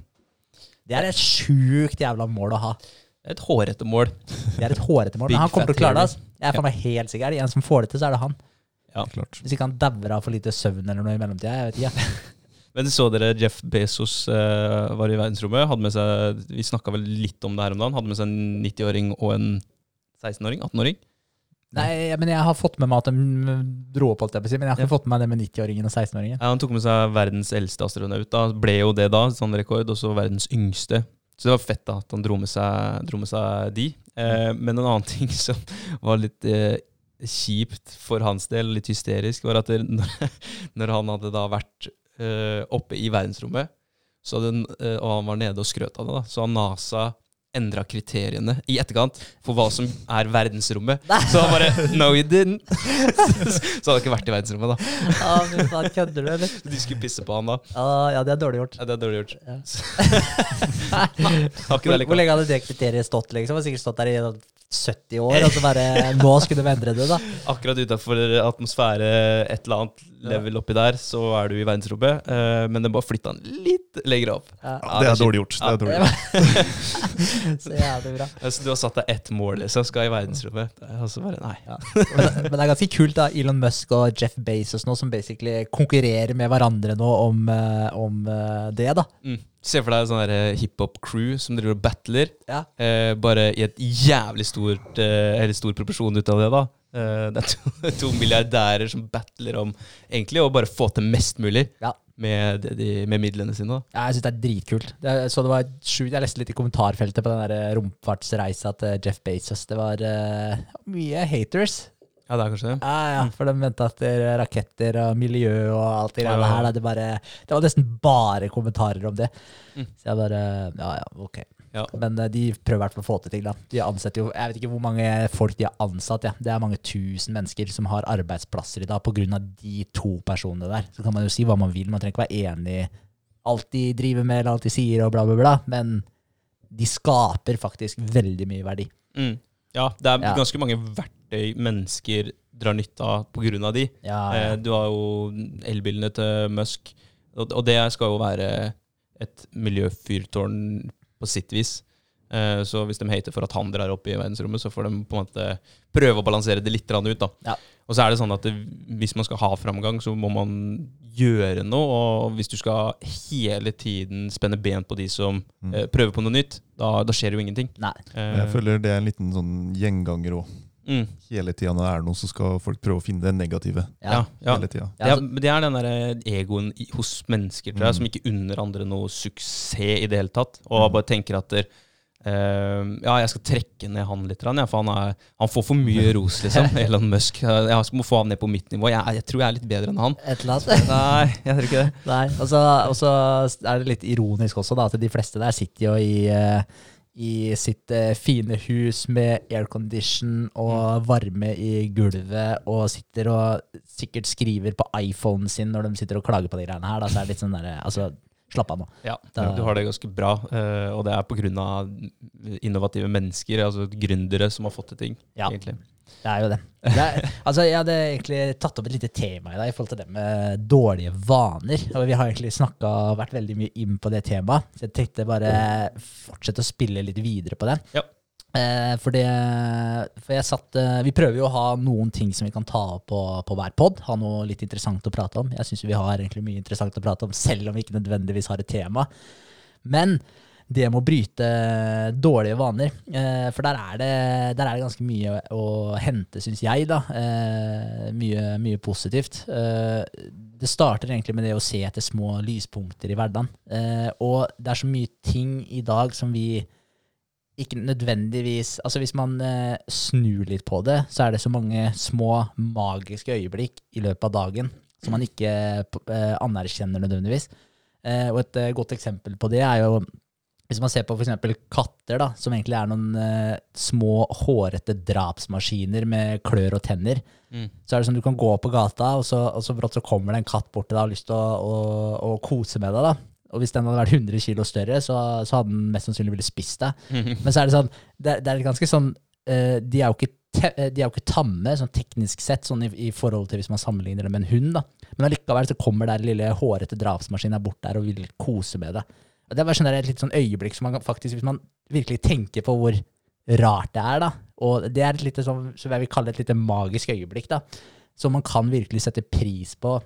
Det er et sjukt jævla mål å ha. Det er et hårete mål. Det er et hårete mål, men han kommer til å klare det. Altså. Jeg er for meg helt sikker. Er det en som får det til, så er det han. Ja. Klart. Hvis ikke han dauer av for lite søvn eller noe i mellomtida. Jeg vet ikke. Men så dere Jeff Bezos eh, var i verdensrommet? Hadde med seg, Vi snakka vel litt om det her om dagen. Hadde med seg en 90-åring og en 16-åring? 18-åring? Nei, men jeg har fått med meg at de dro opp, alt jeg på si. Men jeg har ikke Ja. fått med meg det med 90-åringen og 16-åringen. Ja, Han tok med seg verdens eldste astronaut. da, Ble jo det da, sånn rekord. Og så verdens yngste. Så det var fett da, at han dro med seg, dro med seg de. Eh, men en annen <laughs> ting som var litt eh, kjipt for hans del, litt hysterisk, var at når, <laughs> når han hadde da vært oppe i verdensrommet, så den, eh, og han var nede og skrøt av det, da, så har NASA endra kriteriene i etterkant for hva som er verdensrommet. Så han bare No, you didn't! <laughs> så hadde han ikke vært i verdensrommet, da. Ja, fy faen, kødder du, eller? <laughs> De skulle pisse på han da. Ah, ja, det er dårlig gjort. Ja, det er dårlig gjort. Ja. <laughs> Nei, Hvor, hvor lenge hadde det kriteriet stått? liksom? Det sikkert stått der i 70 år, og så bare Nå skulle de endre det, da. <laughs> Akkurat utafor atmosfære et eller annet level oppi der, så er du i verdensrommet. Eh, men den bare flytta den litt lenger opp. Ja. Ja, det er dårlig gjort. Det er dårlig <laughs> gjort. Så jævlig bra. Altså, du har satt deg ett mål, liksom. Skal i verdensrommet. Er altså bare, nei. Ja. Men, men det er ganske kult da, Elon Musk og Jeff Bezos nå, som basically konkurrerer med hverandre nå om, eh, om eh, det. da. Mm. Se for deg sånn der, eh, hiphop-crew som driver og battler. Ja. Eh, bare i et jævlig stort, eh, eller stor proporsjon ut av det, da. Eh, det er to, <laughs> to milliardærer som battler om egentlig å bare få til mest mulig Ja. med, de, med midlene sine. da. Ja, jeg syns det er dritkult. Det, så det var sjukt. Jeg leste litt i kommentarfeltet på den der eh, romfartsreisa til Jeff Bezos. Det var uh, mye haters. Ja, det er kanskje det. Ja, ja, For de mente at det er raketter og miljø og alt det greiene her. da, Det, bare, det var nesten bare kommentarer om det. Mm. Så jeg bare Ja, ja, ok. Ja. Men eh, de prøver i hvert fall å få til til. da. De ansetter jo, Jeg vet ikke hvor mange folk de har ansatt. Ja. Det er mange tusen mennesker som har arbeidsplasser i dag pga. de to personene der. Så kan man jo si hva man vil. Man trenger ikke være enig i alt de driver med eller alt de sier, og bla, bla, bla. Men de skaper faktisk veldig mye verdi. Mm. Ja, det er Ja. ganske mange verktøy mennesker drar nytte av av de. Ja, Eh, ja. du har jo elbilene til Musk, og, det skal jo være et miljøfyrtårn på sitt vis. Eh, så hvis de hater for at han drar opp i verdensrommet, så får de på en måte prøve å balansere det litt ut. da. Ja. Og så er det sånn at det, hvis man skal ha framgang, så må man gjøre noe. Og hvis du skal hele tiden spenne ben på de som Mm. eh, prøver på noe nytt, da, da skjer jo ingenting. Nei. Eh, Jeg føler det er en liten sånn gjenganger òg. Mm, Hele tida når det er noe, så skal folk prøve å finne det negative. ja, ja. Hele tiden. Ja, Det er, altså- det er den der egoen i, hos mennesker tror jeg, Mm. som ikke unner andre noe suksess i det hele tatt. Og bare tenker at der, uh, ja, jeg skal trekke ned han litt, for han, er, han får for mye <laughs> ros, liksom. Elon Musk. Jeg må få han ned på mitt nivå. Jeg, jeg tror jeg er litt bedre enn han. Et eller annet. <laughs> Nei, jeg tror ikke det. Nei, og så, er det litt ironisk også, da, at de fleste der sitter jo i, eh, i sitt eh, fine hus med aircondition og varme i gulvet, og sitter og sikkert skriver på iPhonen sin når de sitter og klager på de greiene her. Da, så er det litt sånn der, altså, slapp av nå. Ja, Da- Du har det ganske bra, eh, og det er pga. innovative mennesker, altså gründere, som har fått til ting. Ja. egentlig. Det er jo det. det er, altså, jeg hadde egentlig tatt opp et lite tema i dag i forhold til det med dårlige vaner. Og vi har egentlig snakket, vært veldig mye inn på det temaet, så jeg tenkte bare fortsette å spille litt videre på det. Ja. Eh, for det for jeg satt, eh, Vi prøver jo å ha noen ting som vi kan ta opp på, på hver pod. Ha noe litt interessant å prate om. Jeg syns vi har egentlig mye interessant å prate om, selv om vi ikke nødvendigvis har et tema. Men det med å bryte dårlige vaner, eh, for der er, det, der er det ganske mye å hente, syns jeg. da. Eh, mye, mye positivt. Eh, det starter egentlig med det å se etter små lyspunkter i hverdagen. Og det er så mye ting i dag som vi ikke nødvendigvis Altså Hvis man snur litt på det, så er det så mange små magiske øyeblikk i løpet av dagen som man ikke anerkjenner nødvendigvis. Og et godt eksempel på det er jo hvis man ser på f.eks. katter, da, som egentlig er noen uh, små, hårete drapsmaskiner med klør og tenner, Mm. så er det sånn du kan gå på gata, og så, og så brått så kommer det en katt bort til deg og har lyst til å, å, å kose med deg. da. Og hvis den hadde vært 100 kilo større, så, så hadde den mest sannsynlig ville spist deg. <laughs> Men så er det sånn, det, det er ganske sånn uh, De er jo ikke, eh, de er jo ikke tamme, sånn teknisk sett, sånn i, i forhold til hvis man sammenligner det med en hund. da. Men allikevel så kommer der lille hårete drapsmaskinen bort der og vil kose med deg. Og Det er bare sånn et litt sånn øyeblikk som man faktisk, hvis man virkelig tenker på hvor rart det er, da, og det er et lite sånn, som jeg vil kalle et lite magisk øyeblikk, da, som man kan virkelig sette pris på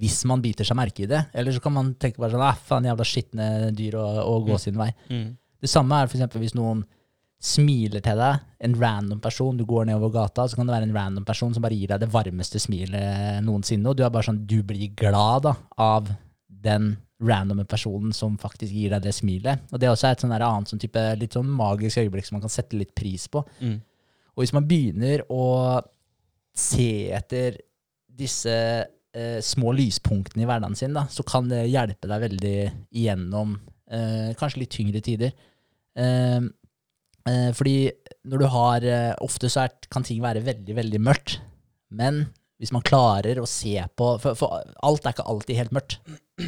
hvis man biter seg merke i det. Eller så kan man tenke bare sånn, ah, faen jævla skitne dyr og, og gå Mm. sin vei. Mm. Det samme er eksempel hvis noen smiler til deg, en random person, du går nedover gata, så kan det være en random person som bare gir deg det varmeste smilet noensinne, og du er bare sånn, du blir glad da, av den randomme personen som faktisk gir deg det smilet. Og det er også et sånn annet sånn type, litt sånn magisk øyeblikk som man kan sette litt pris på. Mm. Og hvis man begynner å se etter disse eh, små lyspunktene i hverdagen sin, da, så kan det hjelpe deg veldig igjennom eh, kanskje litt tyngre tider. Eh, eh, fordi når du har eh, Ofte så er, kan ting være veldig, veldig mørkt. Men hvis man klarer å se på For, for alt er ikke alltid helt mørkt.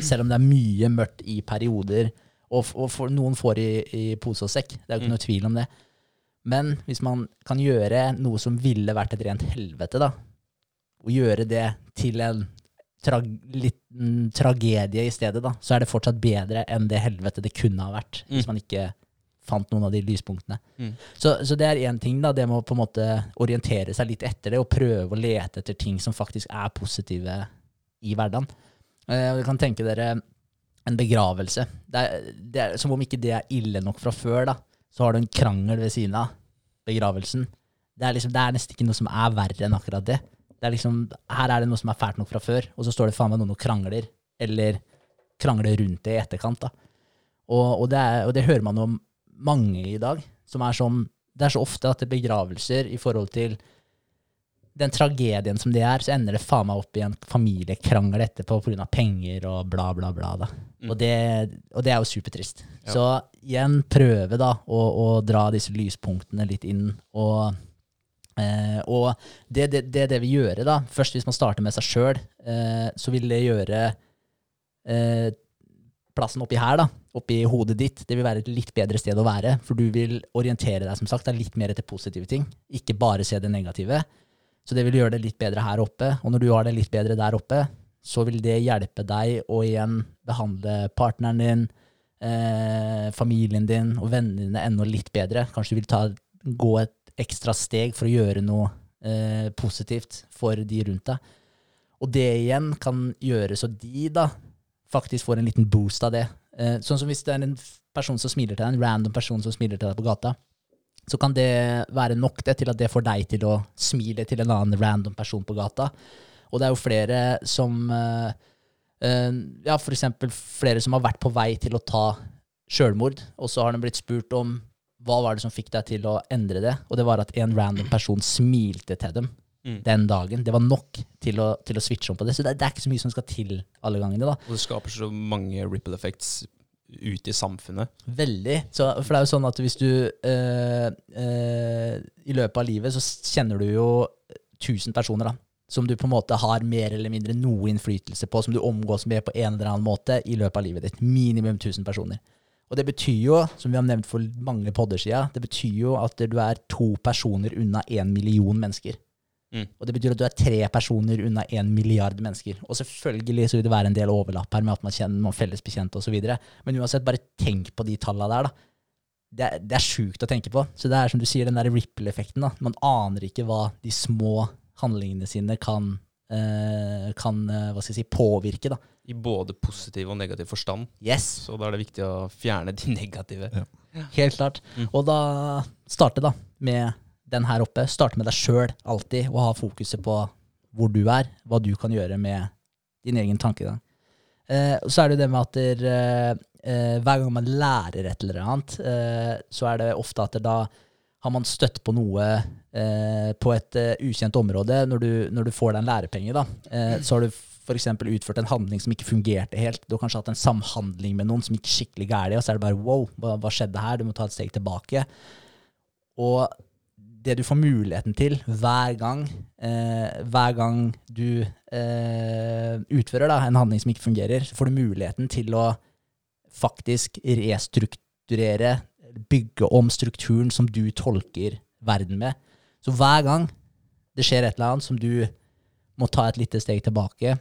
Selv om det er mye mørkt i perioder, og, og for, noen får i, i pose og sekk. Det er jo ikke Mm. noe tvil om det. Men hvis man kan gjøre noe som ville vært et rent helvete, da, og gjøre det til en tra liten tragedie i stedet, da, så er det fortsatt bedre enn det helvete det kunne ha vært, Mm. hvis man ikke fant noen av de lyspunktene. Mm. Så, så det er én ting, da. Det må på en måte orientere seg litt etter det, og prøve å lete etter ting som faktisk er positive i hverdagen. Eh, du kan tenke dere en begravelse. Det er, det er, som om ikke det er ille nok fra før, da. Så har du en krangel ved siden av begravelsen. Det er, liksom, det er nesten ikke noe som er verre enn akkurat det. det er liksom, her er det noe som er fælt nok fra før, og så står det faen meg noen og krangler, eller krangler rundt det i etterkant. da. Og, og, det, er, og det hører man om mange i dag, som er sånn Det er så ofte at begravelser i forhold til den tragedien som det er, så ender det faen meg opp i en familiekrangel etterpå pga. penger og bla, bla, bla. da. Mm. Og, det, og det er jo supertrist. Ja. Så igjen, prøve da å, å dra disse lyspunktene litt inn. Og, eh, og det, det, det det vil gjøre, da Først hvis man starter med seg sjøl, eh, så vil det gjøre eh, plassen oppi her, da, oppi hodet ditt, det vil være et litt bedre sted å være. For du vil orientere deg som sagt, litt mer etter positive ting, ikke bare se det negative. Så det vil gjøre det litt bedre her oppe. Og når du har det litt bedre der oppe, så vil det hjelpe deg å igjen behandle partneren din, eh, familien din og vennene dine enda litt bedre. Kanskje du vil ta, gå et ekstra steg for å gjøre noe eh, positivt for de rundt deg. Og det igjen kan gjøre så de da faktisk får en liten boost av det. Eh, sånn som hvis det er en person som smiler til deg, en random person som smiler til deg på gata, så kan det være nok det til at det får deg til å smile til en annen random person på gata. Og det er jo flere som uh, uh, Ja, for eksempel flere som har vært på vei til å ta sjølmord, og så har de blitt spurt om hva var det som fikk deg til å endre det, og det var at en random person smilte til dem Mm. den dagen. Det var nok til å, til å switche om på det. Så det, det er ikke så mye som skal til alle gangene. da. Og det skaper så mange ripple effects ute i samfunnet. Veldig. Så, for det er jo sånn at hvis du eh, eh, I løpet av livet så kjenner du jo 1000 personer da, som du på en måte har mer eller mindre noe innflytelse på, som du omgås med på en eller annen måte i løpet av livet ditt. Minimum 1000 personer. Og det betyr jo, som vi har nevnt for mange podder siden, det betyr jo at du er to personer unna en million mennesker. Mm. Og det betyr at du er tre personer unna en milliard mennesker. Og selvfølgelig så vil det være en del overlapp her med at man kjenner noen felles bekjente osv. Men uansett, bare tenk på de tallene der, da. Det, er- det er sjukt å tenke på. Så det er som du sier, den der ripple-effekten. da. Man aner ikke hva de små handlingene sine kan, eh, kan eh, hva skal jeg si, påvirke. da. I både positiv og negativ forstand. Yes, Så da er det viktig å fjerne de <laughs> negative. helt klart. Mm. Og da starte da med den her oppe. Starte med deg sjøl alltid, og ha fokuset på hvor du er, hva du kan gjøre med din egen tankegang. Eh, så er det jo det med at der, eh, eh, hver gang man lærer et eller annet, eh, så er det ofte at da har man støtt på noe eh, på et eh, ukjent område. Når du, når du får deg en lærepenge, da, så har du f.eks. utført en handling som ikke fungerte helt. Du har kanskje hatt en samhandling med noen som gikk skikkelig galt, og så er det bare wow, hva, hva skjedde her? Du må ta et steg tilbake. Og det du får muligheten til hver gang, eh, hver gang du eh, utfører da, en handling som ikke fungerer, så får du muligheten til å faktisk restrukturere, bygge om strukturen som du tolker verden med. Så hver gang det skjer et eller annet som du må ta et lite steg tilbake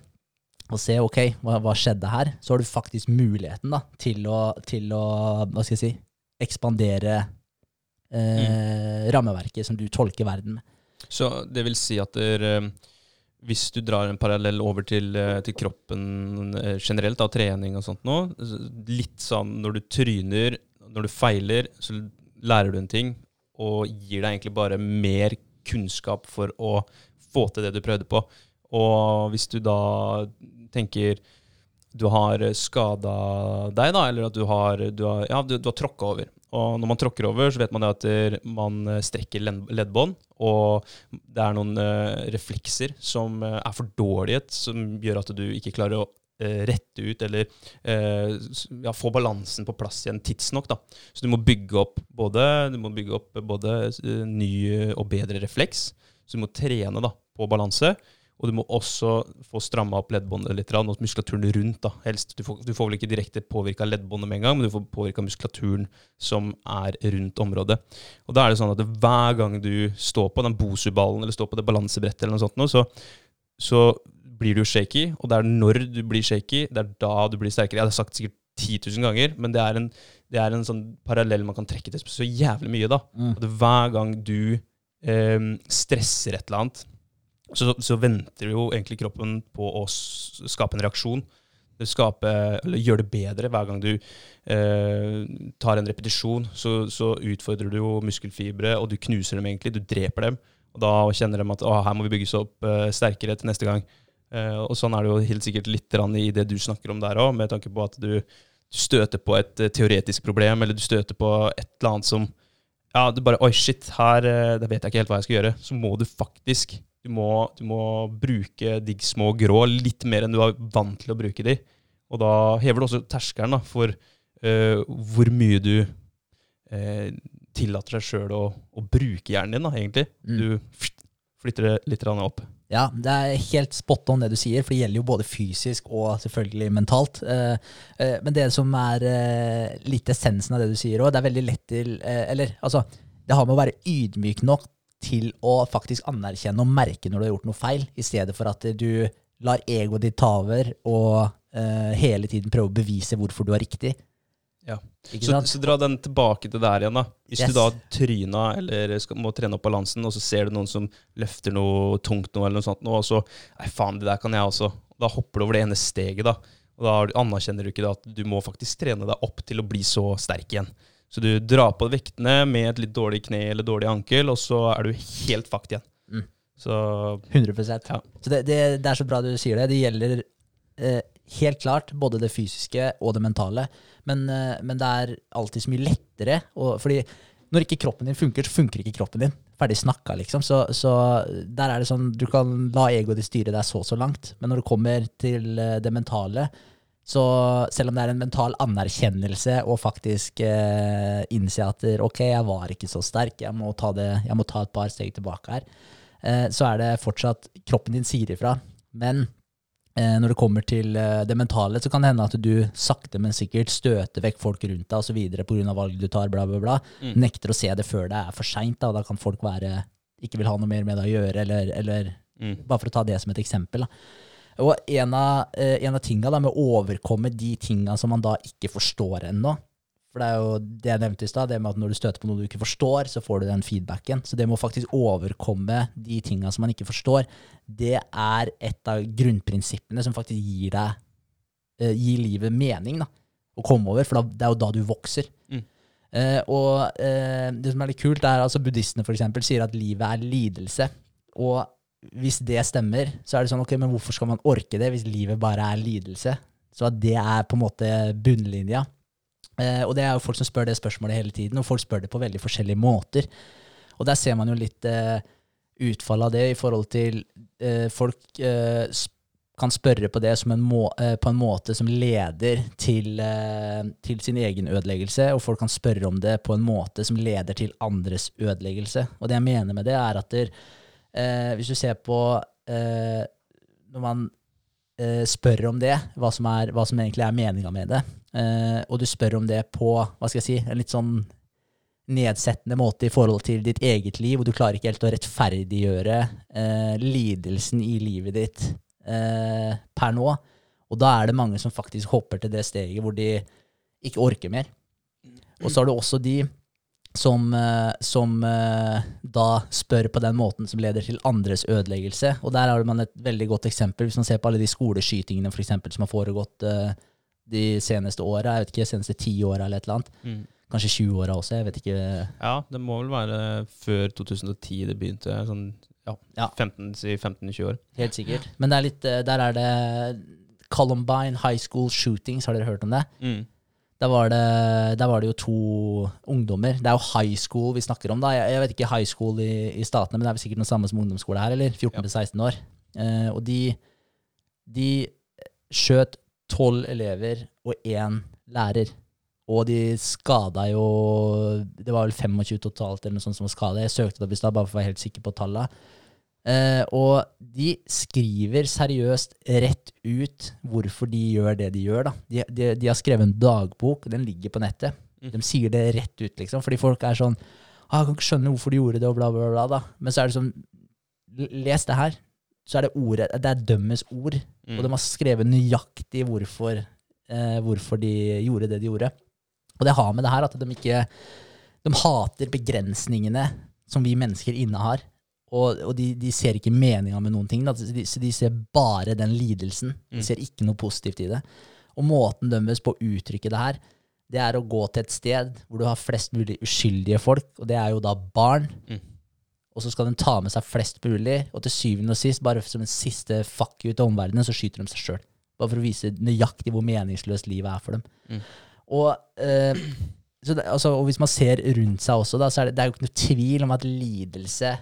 og se ok, hva, hva skjedde her, så har du faktisk muligheten da, til å, til å hva skal jeg si, ekspandere eh, rammeverket som du tolker verden med. Så det vil si at der, eh, hvis du drar en parallell over til, eh, til kroppen eh, generelt, av trening og sånt nå, litt sånn når du tryner, når du feiler, så lærer du en ting, og gir deg egentlig bare mer kunnskap for å få til det du prøvde på. Og hvis du da tenker du har skada deg, da, eller at du har, du har, ja, du, du har tråkka over. Og når man tråkker over, så vet man at man strekker leddbånd, og det er noen eh, reflekser som eh, er for dårlige, som gjør at du ikke klarer å eh, rette ut eller eh, ja, få balansen på plass igjen tidsnok. Da. Så du må bygge opp både, bygge opp både eh, ny og bedre refleks, så du må trene da, på balanse. Og du må også få stramma opp leddbåndet litt, og muskulaturen rundt. da, helst. Du får, du får vel ikke direkte påvirka leddbåndet med en gang, men du får påvirka muskulaturen som er rundt området. Og da er det sånn at hver gang du står på den bosuballen eller står på det balansebrettet, eller noe sånt, så, så blir du shaky, og det er når du blir shaky, det er da du blir sterkere. Jeg har sagt sikkert 10 000 ganger, men det er en, det er en sånn parallell man kan trekke til så jævlig mye. da. Mm. At hver gang du eh, stresser et eller annet, så, så venter jo egentlig kroppen på å skape en reaksjon. Skape, eller gjøre det bedre hver gang du eh, tar en repetisjon. Så, så utfordrer du jo muskelfibre, og du knuser dem egentlig. Du dreper dem. Og da kjenner de at her må vi bygges opp eh, sterkere til neste gang. Eh, og sånn er det jo helt sikkert litt i det du snakker om der òg, med tanke på at du, du støter på et eh, teoretisk problem, eller du støter på et eller annet som Ja, du bare Oi, shit, her eh, det vet jeg ikke helt hva jeg skal gjøre. Så må du faktisk Du må, du må bruke de små grå litt mer enn du er vant til å bruke de. Og da hever du også terskelen da, for uh, hvor mye du uh, tillater deg sjøl å, å bruke hjernen din, da, egentlig. Mm. Du flytter det litt opp. Ja, det er helt spot on det du sier, for det gjelder jo både fysisk og selvfølgelig mentalt. Eh, men det som er litt essensen av det du sier òg, det er veldig lett til Eller altså, det har med å være ydmyk nok til å faktisk anerkjenne og merke når du har gjort noe feil, i stedet for at du lar egoet ditt ta over og uh, hele tiden prøve å bevise hvorfor du har riktig. Ja. Ikke Så, så dra den tilbake til der igjen, da. Hvis Yes. du da tryna eller skal, må trene opp balansen, og så ser du noen som løfter noe tungt noe, eller noe sånt, og så Nei, faen, det der kan jeg også. Da hopper du over det ene steget, da. Og da anerkjenner du ikke da at du må faktisk trene deg opp til å bli så sterk igjen. Så du drar på vektene med et litt dårlig kne eller dårlig ankel, og så er du helt fucked igjen. Mm. Så 100 Ja. Så det, det, det er så bra du sier det. Det gjelder eh, helt klart både det fysiske og det mentale. Men, eh, men det er alltid så mye lettere. Og, fordi når ikke kroppen din funker, så funker ikke kroppen din. Ferdig snakka, liksom. Så, så der er det sånn Du kan la egoet ditt styre deg så så langt, men når det kommer til eh, det mentale, så selv om det er en mental anerkjennelse og faktisk eh, innse at ok, jeg var ikke så sterk, jeg må ta, det, jeg må ta et par steg tilbake her, eh, så er det fortsatt kroppen din sier ifra. Men eh, når det kommer til eh, det mentale, så kan det hende at du sakte, men sikkert støter vekk folk rundt deg osv. pga. valg du tar, bla, bla, bla. Mm. Nekter å se det før det er for seint. Da. da kan folk være ikke vil ha noe mer med det å gjøre, eller, eller mm. bare for å ta det som et eksempel. Da. Og en av, eh, en av tinga med å overkomme de tinga som man da ikke forstår ennå For det er jo det jeg nevnte i stad, det med at når du støter på noe du ikke forstår, så får du den feedbacken. Så det med å faktisk overkomme de tinga som man ikke forstår, det er et av grunnprinsippene som faktisk gir deg eh, Gir livet mening, da. Å komme over, for da, det er jo da du vokser. Mm. Eh, og eh, det som er litt kult, er altså buddhistene for eksempel sier at livet er lidelse. Og hvis det stemmer, så er det sånn, ok, men hvorfor skal man orke det hvis livet bare er lidelse? Så at det er på en måte bunnlinja. Eh, og det er jo folk som spør det spørsmålet hele tiden, og folk spør det på veldig forskjellige måter. Og der ser man jo litt eh, utfall av det i forhold til eh, folk eh, kan spørre på det en må, eh, på en måte som leder til, eh, til sin egen ødeleggelse, og folk kan spørre om det på en måte som leder til andres ødeleggelse. Og det jeg mener med det, er at der, eh, hvis du ser på eh, Når man eh, spør om det, hva som, er, hva som egentlig er meninga med det, eh, og du spør om det på hva skal jeg si, en litt sånn nedsettende måte i forhold til ditt eget liv, og du klarer ikke helt å rettferdiggjøre eh, lidelsen i livet ditt per nå. Og da er det mange som faktisk hopper til det steget hvor de ikke orker mer. Og så har du også de som, eh, som eh, da spør på den måten som leder til andres ødeleggelse. Og der har man et veldig godt eksempel. Hvis man ser på alle de skoleskytingene for eksempel, som har foregått eh, de seneste åra, jeg vet ikke, de seneste ti åra eller et eller annet. Mm. Kanskje 20 åra også, jeg vet ikke. Ja, det må vel være før 2010 det begynte. Sånn ja, Ja. 15, si 15-20 år. Helt sikkert. Men det er litt, der er det Columbine High School Shootings, har dere hørt om det? Mm. Der var det, da var det jo to ungdommer. Det er jo high school vi snakker om, da. Jeg, jeg vet ikke high school i, i statene, men det er vel sikkert noe samme som ungdomsskole her, eller? 14-16 år. Eh, og de, de skjøt tolv elever og én lærer. Og de skada jo Det var vel 25 totalt eller noe sånt som var skada. Jeg søkte det opp i stad, bare for å være helt sikker på tallet. Eh, og de skriver seriøst rett ut hvorfor de gjør det de gjør. da. De, de, de har skrevet en dagbok, den ligger på nettet. Mm. De sier det rett ut, liksom. Fordi folk er sånn ah, 'Jeg kan ikke skjønne hvorfor de gjorde det', og bla, bla, bla. da. Men så er det sånn Les det her. så er det ordet Det er dømmes ord. Mm. Og de har skrevet nøyaktig hvorfor, eh, hvorfor de gjorde det de gjorde. Og det har med det her at de ikke De hater begrensningene som vi mennesker innehar. Og, og de, de ser ikke meninga med noen ting. De, de ser bare den lidelsen. De Mm. ser ikke noe positivt i det. Og måten dømmes på å uttrykke det her, det er å gå til et sted hvor du har flest mulig uskyldige folk, og det er jo da barn. Mm. Og så skal de ta med seg flest mulig, og til syvende og sist, bare som en siste fuck you til omverdenen, så skyter de seg sjøl. Bare for å vise nøyaktig hvor meningsløst livet er for dem. Mm. Og, eh, så det, altså, og hvis man ser rundt seg også, da, så er det, det er jo ikke noe tvil om at lidelse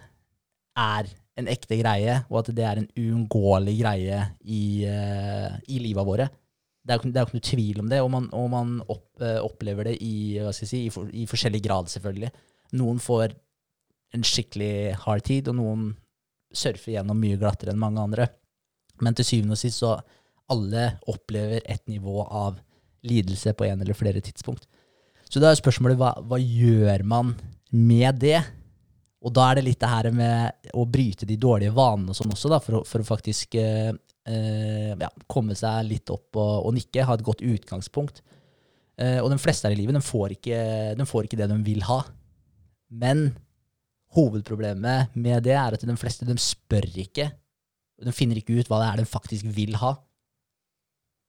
er en ekte greie, og at det er en uunngåelig greie i, uh, i livet våre. Det er jo ikke noe tvil om det, og man, og man opp, uh, opplever det i, si, i, for, i forskjellig grad, selvfølgelig. Noen får en skikkelig hard tid, og noen surfer gjennom mye glattere enn mange andre. Men til syvende og sist så alle opplever et nivå av lidelse på en eller flere tidspunkt. Så da er spørsmålet hva, hva gjør man med det? Og da er det litt det her med å bryte de dårlige vanene og sånn også, da, for å, for å faktisk eh, eh, ja, komme seg litt opp og, og nikke, ha et godt utgangspunkt. Eh, og de fleste her i livet, de får, ikke, de får ikke det de vil ha. Men hovedproblemet med det er at de fleste de spør ikke. De finner ikke ut hva det er de faktisk vil ha.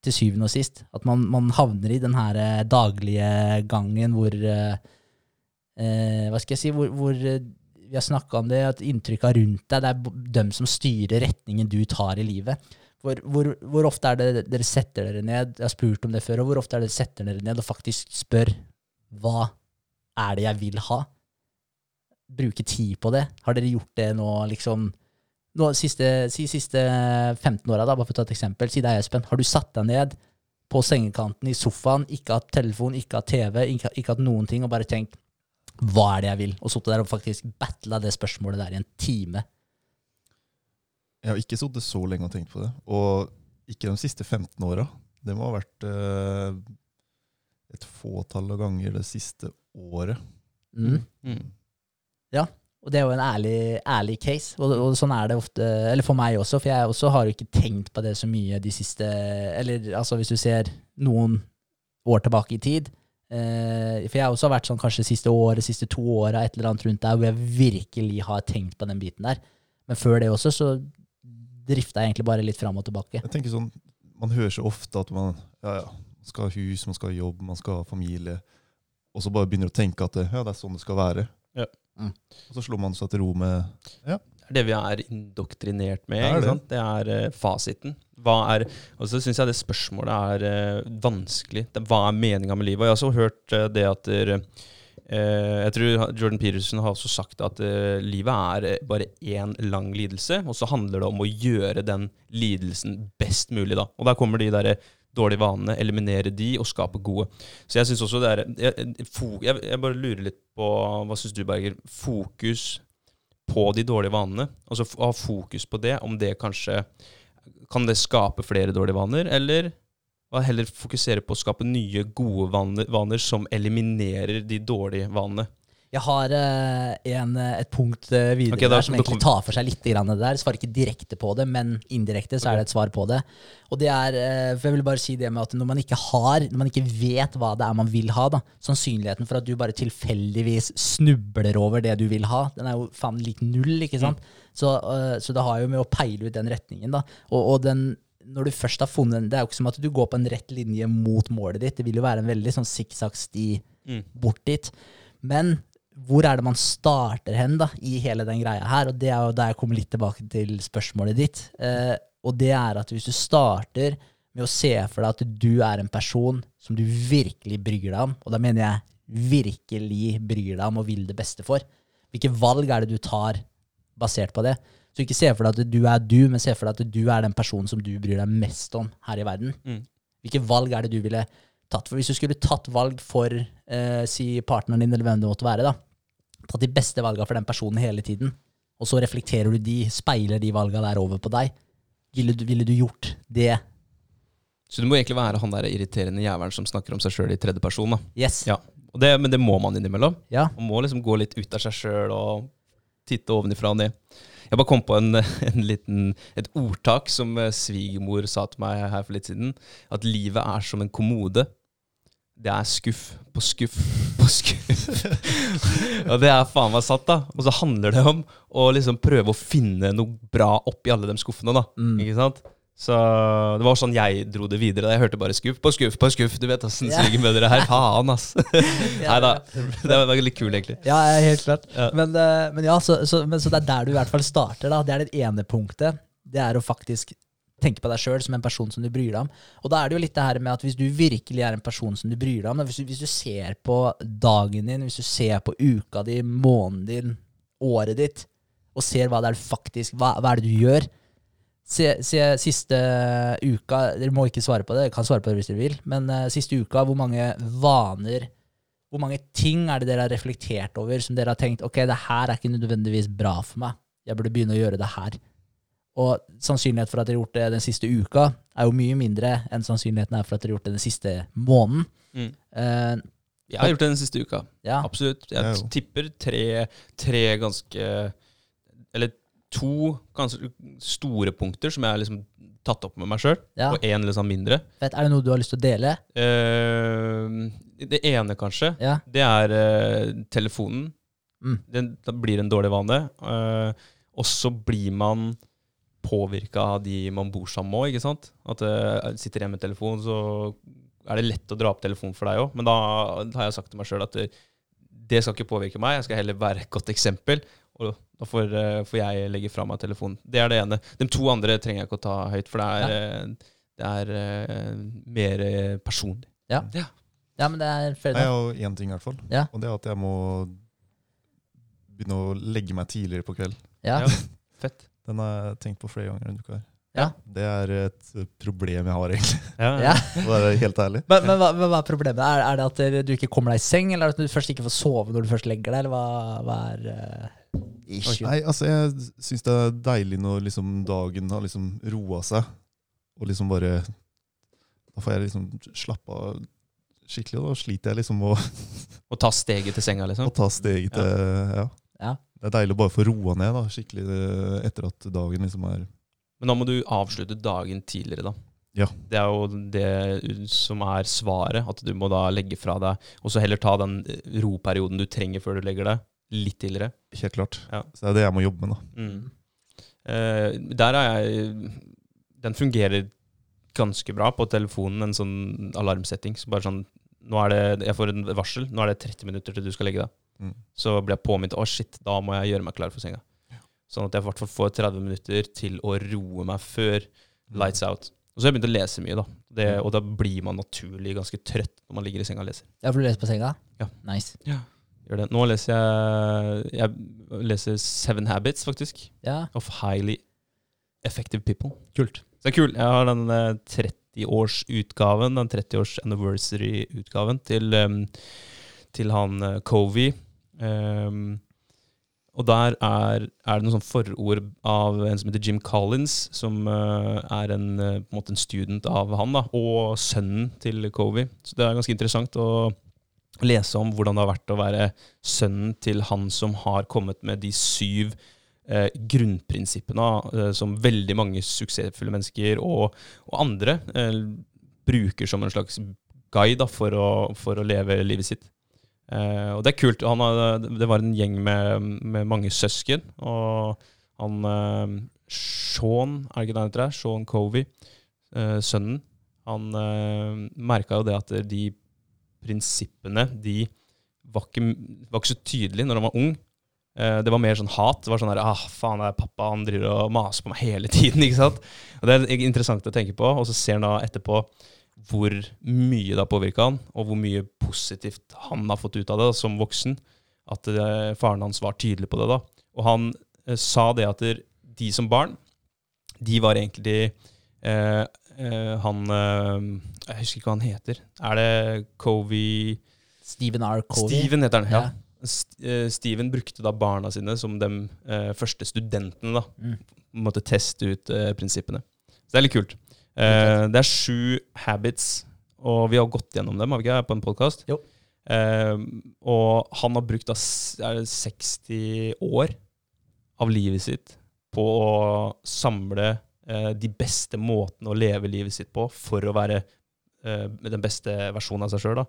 Til syvende og sist. At man, man havner i den her eh, daglige gangen hvor eh, eh, Hva skal jeg si? Hvor, hvor vi har snakka om det, at inntrykka rundt deg, det er dem som styrer retningen du tar i livet. Hvor, hvor, hvor ofte er det dere setter dere ned jeg har spurt om det før, og hvor ofte er det dere setter dere ned og faktisk spør hva er det jeg vil ha? Bruke tid på det. Har dere gjort det nå, liksom nå, siste, Si siste 15 åra, bare for å ta et eksempel. Si deg, Espen. Har du satt deg ned på sengekanten i sofaen, ikke hatt telefon, ikke hatt TV, ikke, ikke hatt noen ting, og bare tenkt hva er det jeg vil? Og sittet der og faktisk battla det spørsmålet der i en time. Jeg har ikke sittet så lenge og tenkt på det. Og ikke de siste 15 åra. Det må ha vært eh, et fåtall av ganger det siste året. Mm. Mm. Og det er jo en ærlig, ærlig case, og, og sånn er det ofte, eller for meg også, for jeg også har jo ikke tenkt på det så mye de siste Eller altså, hvis du ser noen år tilbake i tid For jeg har også vært sånn kanskje siste året, siste to åra, et eller annet rundt der, hvor jeg virkelig har tenkt på den biten der. Men før det også, så drifta jeg egentlig bare litt fram og tilbake. Jeg tenker sånn, Man hører så ofte at man, ja, ja, skal ha hus, man skal ha jobb, man skal ha familie. Og så bare begynner å tenke at det, ja, det er sånn det skal være. Ja. Mm. Og så slår man seg til ro med er det vi er indoktrinert med. Det ikke det. Det er uh, fasiten. Er, og så syns jeg det spørsmålet er uh, vanskelig. Det, hva er meninga med livet? Og jeg har også hørt uh, det at Jeg tror Jordan Peterson har også sagt at livet er bare én lang lidelse, og så handler det om å gjøre den lidelsen best mulig. da. Og der kommer de der dårlige vanene, eliminere de og skape gode. Så jeg synes også det er jeg, jeg, jeg bare lurer litt på Hva syns du, Berger? Fokus på de dårlige vanene. og så ha fokus på det, om det kanskje Kan det skape flere dårlige vaner, eller heller fokusere på å skape nye, gode vaner, vaner som eliminerer de dårlige vanene? Jeg har eh, en, eh, et punkt eh, videre okay, da- der som egentlig tar for seg litt grann det der. Svarer ikke direkte på det, men indirekte så er det et svar på det. Og det er, for jeg vil bare si det med at når man ikke har, når man ikke vet hva det er man vil ha, da, sannsynligheten for at du bare tilfeldigvis snubler over det du vil ha, den er jo faen lik null, ikke sant? Så, eh, så det har jo med å peile ut den retningen, da. Og, og den, når du først har funnet den, det er jo ikke som at du går på en rett linje mot målet ditt, det vil jo være en veldig sånn sikksakk-sti Mm. bort dit. Men hvor er det man starter hen da, i hele den greia her? Og det er jo der jeg kommer litt tilbake til spørsmålet ditt. Eh, og det er at hvis du starter med å se for deg at du er en person som du virkelig bryr deg om, og da mener jeg virkelig bryr deg om og vil det beste for, hvilke valg er det du tar basert på det? Så ikke se for deg at du er du, men se for deg at du er den personen som du bryr deg mest om her i verden. Mm. Hvilke valg er det du ville tatt? For hvis du skulle tatt valg for eh, si partneren din, eller hvem det måtte være, da, tatt de beste valgene for den personen hele tiden, og så reflekterer du de, speiler de valgene der over på deg, ville du, ville du gjort det? Så du må egentlig være han der irriterende jævelen som snakker om seg sjøl i tredje person. da. Yes. Ja. Og det, men det må man innimellom. Ja. Man må liksom gå litt ut av seg sjøl og titte ovenifra og ned. Jeg bare kom på en, <laughs> en liten, et ordtak som eh, svigermor sa til meg her for litt siden. At livet er som en kommode. Det er skuff på skuff på skuff. <laughs> og det er faen meg satt, da. Og så handler det om å liksom prøve å finne noe bra oppi alle de skuffene, da. Mm. Ikke sant? Så det var sånn jeg dro det videre. da Jeg hørte bare skuff på skuff på skuff. Du vet åssen med dere her <laughs> Faen, ass. <laughs> Nei da. Det var litt kul, egentlig. Ja, ja, helt klart. Ja. Men, eh, men ja, så, så, men, så det er der du i hvert fall starter. da. Det er det ene punktet. Det er å faktisk tenke på deg sjøl som en person som du bryr deg om. Og da er det jo litt det her med at hvis du virkelig er en person som du bryr deg om, hvis du, hvis du ser på dagen din, hvis du ser på uka di, måneden din, året ditt, og ser hva det er du faktisk Hva, hva er det du gjør? Se, se siste uka Dere må ikke svare på det, dere kan svare på det hvis dere vil, men uh, siste uka, hvor mange vaner hvor mange ting er det dere har reflektert over som dere har tenkt ok, det her er ikke nødvendigvis bra for meg. Jeg burde begynne å gjøre det her. Og sannsynlighet for at dere har gjort det den siste uka, er jo mye mindre enn sannsynligheten er for at dere har gjort det den siste måneden. Mm. Uh, Jeg har gjort det den siste uka. ja. Absolutt. Jeg ja, tipper tre, tre ganske Eller to ganske store punkter som jeg har liksom tatt opp med meg sjøl, ja. og én liksom mindre. Fett. Er det noe du har lyst til å dele? Uh, det ene, kanskje, Ja. det er uh, telefonen. Mm. Den, det blir en dårlig vane. Eh, og så blir man påvirka av de man bor sammen med òg, ikke sant? At uh, sitter hjemme med telefon, så er det lett å dra opp telefonen for deg òg. Men da, har jeg sagt til meg sjøl at det, det skal ikke påvirke meg, jeg skal heller være et godt eksempel. Og da får, uh, får jeg legge fra meg telefonen. Det er det ene. De to andre trenger jeg ikke å ta høyt, for det er, eh, det er uh, mer eh, personlig. Ja, men det er fair Jeg enough. har én ting i hvert fall. Ja. Og det er at jeg må begynne å legge meg tidligere på kveld. Ja. Ja. Fett. Den har jeg tenkt på flere ganger denne uka. her. Ja. Det er et problem jeg har, egentlig. Ja, Ja. For <laughs> å helt ærlig. Men, men, hva, men hva er problemet? Er, er det at du ikke kommer deg i seng, eller at du først ikke får sove når du først legger deg, eller hva, hva er uh, issue? Nei, altså Jeg syns det er deilig når liksom dagen har liksom roa seg, og liksom bare Da får jeg liksom slappe av skikkelig, og da sliter jeg liksom å å, ta steget til senga, liksom. å ta steget til ja. Ja. Det er deilig å bare få roa ned da, skikkelig eh, etter at dagen liksom er Men da må du avslutte dagen tidligere, da. Ja. Det er jo det som er svaret. At du må da legge fra deg, og så heller ta den roperioden du trenger før du legger deg, litt tidligere. Helt klart. Ja. Så det er det jeg må jobbe med, da. Mm. Eh, der er jeg Den fungerer ganske bra på telefonen, en sånn alarmsetting. Så bare sånn nå er det, Jeg får en varsel. Nå er det 30 minutter til du skal legge deg. Mm. Så blir jeg påminnet. Å, shit, da må jeg gjøre meg klar for senga. Sånn at jeg i hvert fall får 30 minutter til å roe meg før lights out. Og så har jeg begynt å lese mye, da. Det, og da blir man naturlig ganske trøtt når man ligger i senga og leser. Ja, for du leser på senga? Ja. Nice. Gjør det. Nå leser jeg Jeg leser Seven Habits, faktisk. Ja, Of Highly Effective People. kult. Så det er kult. Jeg har den eh, 30-årsutgaven, den 30-års anniversary-utgaven til, til han Covey. Em, og der er, er det noen sånn forord av en som heter Jim Collins, som uh, er en, eh, på en måte en student av han, da, og sønnen til Covey. Så det er ganske interessant å lese om hvordan det har vært å være sønnen til han som har kommet med de syv uh, grunnprinsippene som veldig mange suksessfulle mennesker og, og andre bruker som en slags guide da, for, å, for å leve livet sitt. Eh, og det er kult. Han uh, det var en gjeng med, med mange søsken, og han uh, Sean, er det ikke det han heter? Sean Covey, eh, sønnen, han uh, merka jo det at de prinsippene de var ikke, var ikke så tydelige når han var ung. Det var mer sånn hat. Det var sånn der, ah, faen, det er pappa, han driver og maser på meg hele tiden. <laughs> ikke sant? Og Det er interessant å tenke på. Og så ser han da etterpå hvor mye det har påvirka han, og hvor mye positivt han har fått ut av det da, som voksen. At eh, faren hans var tydelig på det. da. Og han eh, sa det at de som barn, de var egentlig eh, eh, Han eh, Jeg husker ikke hva han heter. Er det Covey Stephen R. Covey. Steven heter han, ja. Ja. St eh, Steven brukte da barna sine som de første studentene, da. Mm. Måtte teste ut prinsippene. Så det er litt kult. Eh, det er sju habits, og vi har gått gjennom dem har vi ikke, på en podkast. Eh, og han har brukt da er det 60 år av livet sitt på å samle eh, de beste måtene å leve livet sitt på for å være eh, den beste versjonen av seg sjøl.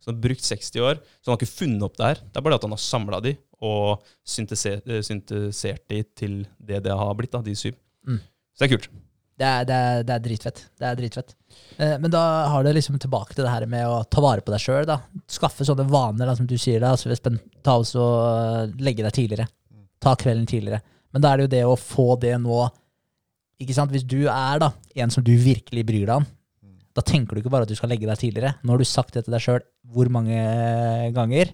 Så han har brukt 60 år. Så han har ikke funnet opp det her. Det er bare at han har samla de og syntese- eh, syntesert de til det det har blitt, da, de syv. Mm. Så det er kult. Det er, det, er, det er dritfett. Det er dritfett. Eh, men da har du liksom tilbake til det her med å ta vare på deg sjøl. Skaffe sånne vaner, da, som du sier. da, altså, Espen, ta oss og legge deg tidligere. Ta kvelden tidligere. Men da er det jo det å få det nå ikke sant? Hvis du er da en som du virkelig bryr deg om, da tenker du ikke bare at du skal legge deg tidligere. Nå har du sagt det til deg sjøl hvor mange ganger.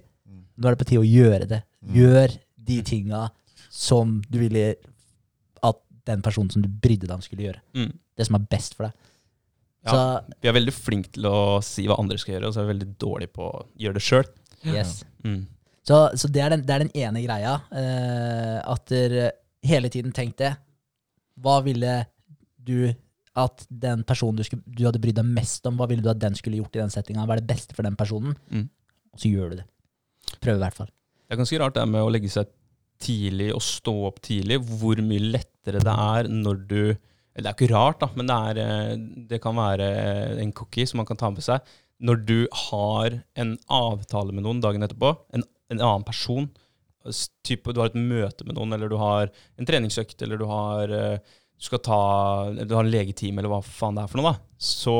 Nå er det på tide å gjøre det. Gjør de tinga som du ville den personen som du brydde deg om, skulle gjøre. Mm. Det som er best for deg. Ja. Så Vi er veldig flinke til å si hva andre skal gjøre, og så er vi veldig dårlige på å gjøre det sjøl. yes. Mm. Så, så det, er den, det er den ene greia. Uh, at dere hele tiden tenk det. Hva ville du at den personen du, skulle, du hadde brydd deg mest om, hva ville du at den skulle gjort i den settinga? Hva er det beste for den personen? Mm. Og så gjør du det. Prøv i hvert fall. Det er ganske rart det med å legge seg tidlig og stå opp tidlig, hvor mye lettere det er når du Det er ikke rart, da, men det, er, eh, det kan være en cookie som man kan ta med seg. Når du har en avtale med noen dagen etterpå, en, en annen person, type, du har et møte med noen, eller du har en treningsøkt, eller du har, eh, du skal ta, du har en legetime, eller hva faen det er for noe, da, så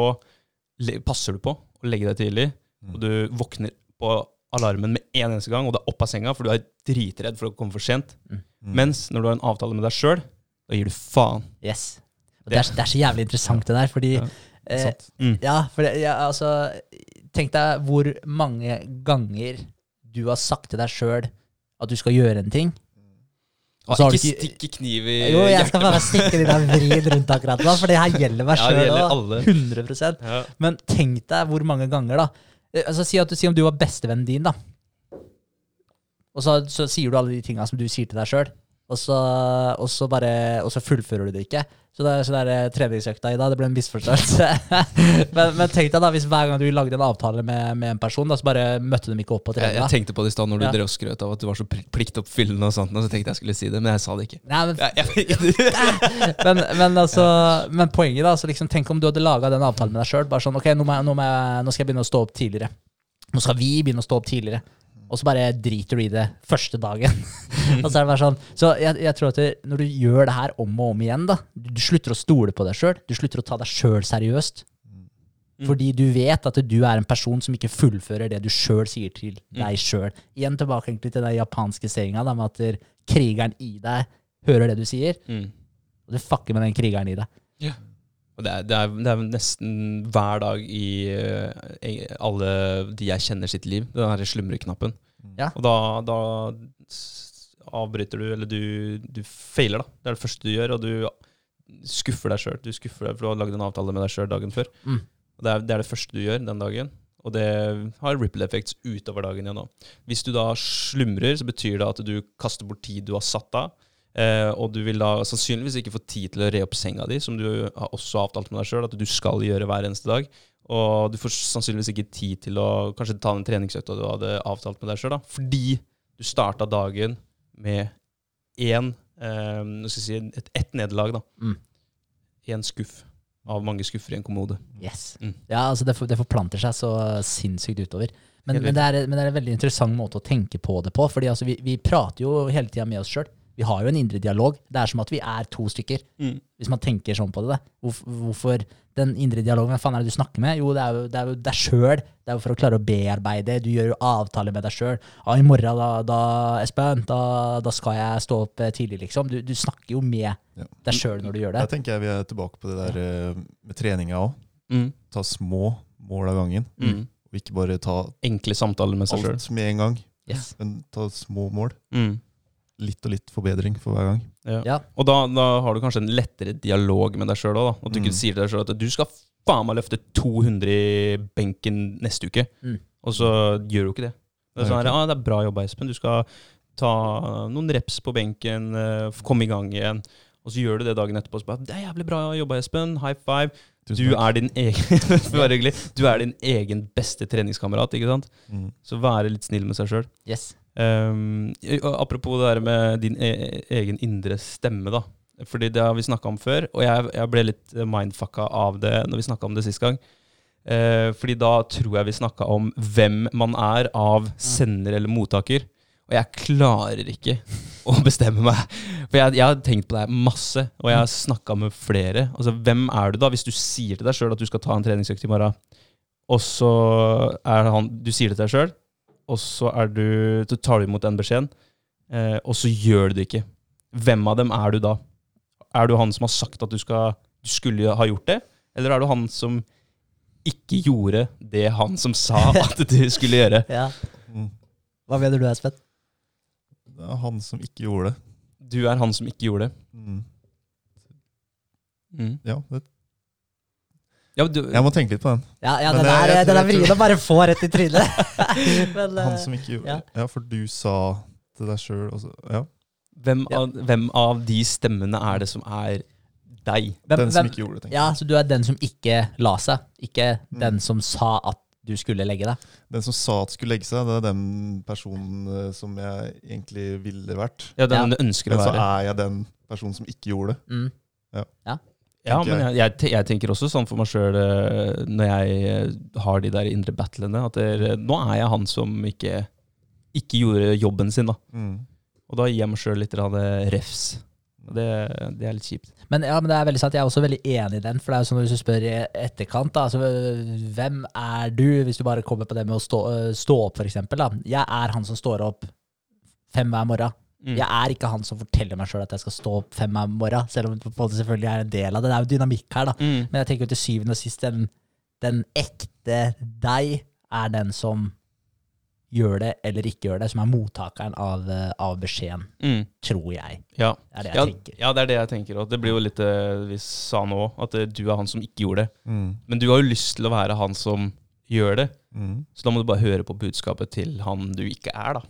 passer du på å legge deg tidlig, og du våkner på alarmen med en eneste gang, og det er opp av senga, for du er dritredd for å komme for sent. Mm. Mens når du har en avtale med deg sjøl, da gir du faen. Yes. Og det, er, det er så jævlig interessant, det der, fordi Ja, eh, Sant. Mm. Ja, for det, ja, altså Tenk deg hvor mange ganger du har sagt til deg sjøl at du skal gjøre en ting. Og så har ikke ikke- stikke kniv i Jo, jeg skal bare stikke den vrien rundt akkurat nå, for det her gjelder meg Ja, sjøl gjelder òg. alle. 100 Ja. Men tenk deg hvor mange ganger, da. Eh, Altså, si, at, si om du var bestevennen din, da. Og så, så sier du alle de tinga som du sier til deg sjøl, og, så- og, så bare- og så fullfører du det ikke. Så det så det er treningsøkta i dag, det ble en misforståelse. <laughs> men, men tenk deg da, hvis hver gang du lagde en avtale med, med en person, da, så bare møtte de ikke opp på Jeg, jeg tenkte på det i stad når du Ja. drev og skrøt av at du var så pl- pliktoppfyllende og sånt, og så tenkte jeg skulle si det, men jeg sa det ikke. Nei, men, <laughs> men, men, altså, men poenget, da, så liksom, tenk om du hadde laga den avtalen med deg sjøl. Bare sånn, ok, nå, må jeg, nå, må jeg, nå skal jeg begynne å stå opp tidligere. Nå skal vi begynne å stå opp tidligere. Og så bare driter du i det første dagen. <laughs> og så er det bare sånn Så jeg, jeg tror at det, når du gjør det her om og om igjen, da Du, du slutter å stole på deg sjøl. Du slutter å ta deg sjøl seriøst. Fordi du vet at du er en person som ikke fullfører det du sjøl sier til deg sjøl. Igjen tilbake egentlig til den japanske sayinga med at krigeren i deg hører det du sier, mm. og du fucker med den krigeren i deg. Og det er, det, er, det er nesten hver dag i uh, alle de jeg kjenner sitt liv, den her slumreknappen. Ja. Og da, da avbryter du, eller du, du feiler, da. Det er det første du gjør, og du skuffer deg sjøl. Du skuffer deg for du har lagd en avtale med deg sjøl dagen før. Mm. Og det er, det er det første du gjør den dagen. Og det har ripple effects utover dagen igjen òg. Hvis du da slumrer, så betyr det at du kaster bort tid du har satt av. Eh, og du vil da sannsynligvis ikke få tid til å re opp senga di, som du har også avtalt med deg sjøl at du skal gjøre hver eneste dag. Og du får sannsynligvis ikke tid til å kanskje ta den treningsøkta du hadde avtalt med deg sjøl, fordi du starta dagen med én eh, skal si, et, ett nederlag. da. Mm. Én skuff av mange skuffer i en kommode. Yes. Mm. Ja, altså det, for, det forplanter seg så sinnssykt utover. Men, men, det er, men det er en veldig interessant måte å tenke på det på. fordi altså vi, vi prater jo hele tida med oss sjøl. Vi har jo en indre dialog. Det er som at vi er to stykker. Mm. Hvis man tenker sånn på det. Hvorfor, hvorfor den indre dialogen? Hvem faen er det du snakker med? Jo, det er jo det er jo deg sjøl. Det er jo for å klare å bearbeide. Du gjør jo avtaler med deg sjøl. Ja, I morgen, da, da Espen, da, da skal jeg stå opp eh, tidlig, liksom. Du, du snakker jo med Ja. deg sjøl når du gjør det. Da tenker jeg vi er tilbake på det der eh, med treninga òg. Mm. Ta små mål av gangen. Mm. Og ikke bare ta Enkle samtaler med seg sjøl. alt med en gang, Yes. men ta små mål. Mm. Litt og litt forbedring for hver gang. Ja. Ja. Og da, da har du kanskje en lettere dialog med deg sjøl òg. At du ikke Mm. sier til deg sjøl at du skal faen meg løfte 200 i benken neste uke. Mm. Og så gjør du ikke det. Det er, sånn her, ah, det er bra jobba, Espen. Du skal ta noen reps på benken, eh, komme i gang igjen. Og så gjør du det dagen etterpå. Så bare, det er jævlig bra jobba, Espen. High five. Du er din egen <laughs> Du er din egen beste treningskamerat. ikke sant? Mm. Så være litt snill med seg sjøl. Yes. Um, apropos det der med din e egen indre stemme, da. Fordi det har vi snakka om før, og jeg, jeg ble litt mindfucka av det når vi snakka om det sist gang. Uh, fordi da tror jeg vi snakka om hvem man er av sender eller mottaker. Og jeg klarer ikke å bestemme meg. For jeg, jeg har tenkt på det masse, og jeg har snakka med flere. Altså, Hvem er du da, hvis du sier til deg sjøl at du skal ta en treningsøkt i morgen, og så er han Du sier det til deg sjøl, og så, er du, så tar du imot den beskjeden, eh, og så gjør du det ikke. Hvem av dem er du da? Er du han som har sagt at du, skal, du skulle ha gjort det, eller er du han som ikke gjorde det han som sa <laughs> at du skulle gjøre? Ja. Mm. Hva mener du, Espen? Det er han som ikke gjorde det. Du er han som ikke gjorde det. Mm. Mm. Ja, det, Ja, du, jeg må tenke litt på den. Ja, ja den jeg- er, jeg den er vrien å bare få rett i trynet. <laughs> Men, Han som ikke gjorde ja. Ja, for du sa til deg sjøl Ja. hvem, Ja. av, hvem av de stemmene er det som er deg? hvem- Den som hvem- ikke gjorde det, tenker Ja, så du er den som ikke la seg, ikke Mm. den som sa at du skulle legge deg. Den som sa at skulle legge seg, det er den personen eh, som jeg egentlig ville vært. Ja, den Ja. du ønsker Men å så er jeg den personen som ikke gjorde det. Mm. Ja, tenker men jeg, jeg, jeg tenker også sånn for meg sjøl når jeg eh, har de der indre battlene, at det, nå er jeg han som ikke, ikke gjorde jobben sin, da. Mm. Og da gir jeg meg sjøl litt refs. Det, det er litt kjipt. Men, ja, men det er veldig sant, jeg er også veldig enig i den. For det er jo sånn hvis du spør i etterkant, da, altså, hvem er du, hvis du bare kommer på det med å stå, stå opp, for eksempel. Jeg er han som står opp fem hver morgen. Mm. Jeg er ikke han som forteller meg sjøl at jeg skal stå opp fem om morgen, selv om det selvfølgelig er en del av det. Det er jo dynamikk her, da. Mm. Men jeg tenker jo til syvende og sist, den, den ekte deg er den som gjør det eller ikke gjør det, som er mottakeren av, øh, av beskjeden, Mm. tror jeg. Ja. Det er det jeg Ja, tenker. ja, det er det jeg tenker. Og det blir jo litt det vi sa nå, at eh, du er han som ikke gjorde det. Mm. Men du har jo lyst til å være han som gjør det. Mm. Så da må du bare høre på budskapet til han du ikke er, da.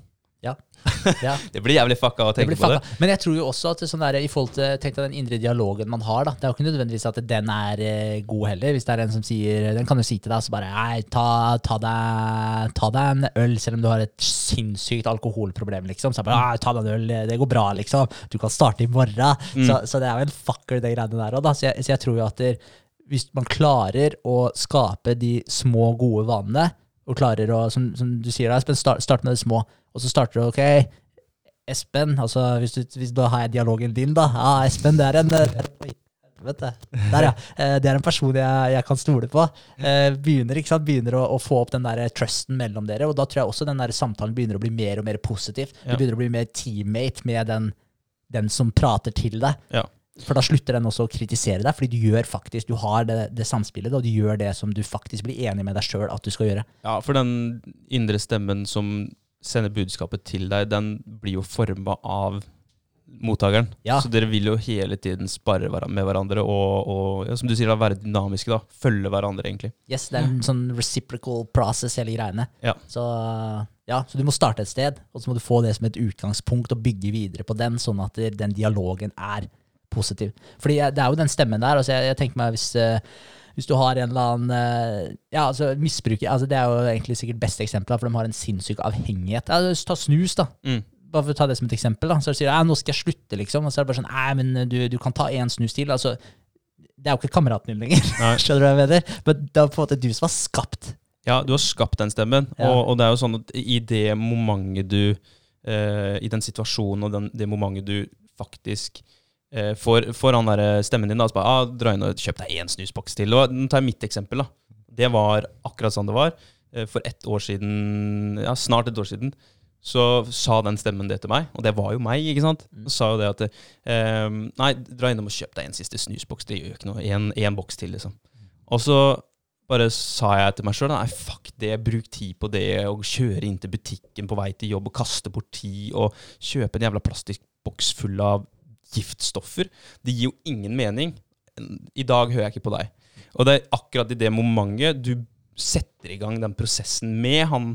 <laughs> Ja. Det blir jævlig fucka å Det tenke blir på det. Men jeg tror jo også at sånn der, i forhold til tenk deg den indre dialogen man har, da. Det er jo ikke nødvendigvis at den er eh, god heller. Hvis det er en som sier Den kan jo si til deg så bare Nei, ta, ta, deg, ta deg en øl, selv om du har et sinnssykt alkoholproblem, liksom. Så jeg bare «Nei, ta deg en øl, det går bra, liksom. Du kan starte i morgen. Mm. Så, så det er jo en fucker, de greiene der òg, da. Så jeg, så jeg tror jo at der, hvis man klarer å skape de små, gode vanene, og klarer å, som, som du sier da, start, start med det små, og så starter du, ok, Espen, altså hvis du, hvis da har jeg dialogen din, da. Ja, Espen, det er en Vet du. Der, ja. <laughs> Eh, Det er en person jeg, jeg kan stole på. Eh, Begynner, ikke sant? begynner å, å få opp den der trusten mellom dere, og da tror jeg også den der samtalen begynner å bli mer og mer positiv. Du Ja. begynner å bli mer teammate med den, den som prater til deg. Ja. For da slutter den også å kritisere deg, fordi du gjør faktisk, du har det, det samspillet, og du gjør det som du faktisk blir enig med deg sjøl at du skal gjøre. Ja, for den indre stemmen som sender budskapet til deg, den blir jo forma av mottakeren. Ja. Så dere vil jo hele tiden spare med hverandre og, og ja, som du sier, da, være dynamiske. da, Følge hverandre, egentlig. Yes, det er en sånn reciprocal process, hele greiene. Ja. Så, ja, så du må starte et sted, og så må du få det som et utgangspunkt og bygge videre på den, sånn at den dialogen er positiv. Fordi det er jo den stemmen der. altså Jeg, jeg tenker meg hvis, eh, hvis du har en eller annen eh, Ja, altså misbruker altså Det er jo egentlig sikkert beste eksempelet, for de har en sinnssyk avhengighet. Ja, ta snus, da. Mm. Bare for å ta det som et eksempel. da Så sier du nå skal jeg slutte, liksom. Og så er det bare sånn Nei, men du, du kan ta én snus til. Altså, det er jo ikke kameraten din lenger. <laughs> Skjønner du hva jeg mener? Men det er på en måte du som har skapt Ja, du har skapt den stemmen, Ja. og, og det er jo sånn at i det momentet du eh, I den situasjonen og den, det momentet du faktisk eh, får, får han der stemmen din da, så bare ah, dra inn og kjøp deg én snusboks til. Og Nå tar jeg mitt eksempel. da. Det var akkurat sånn det var. Eh, For ett år siden, ja, snart et år siden, så sa den stemmen det til meg, og det var jo meg. ikke sant? Mm. Så sa jo det at eh, Nei, dra innom og kjøp deg en siste snusboks. Det gjør ikke noe. En, en boks til, liksom. Og så bare sa jeg til meg sjøl nei, fuck det, bruk tid på det, og kjøre inn til butikken på vei til jobb og kaste bort tid, og kjøpe en jævla plastikkboks full av giftstoffer. Det gir jo ingen mening. I dag hører jeg ikke på deg. Og det er akkurat i det momentet du setter i gang den prosessen med han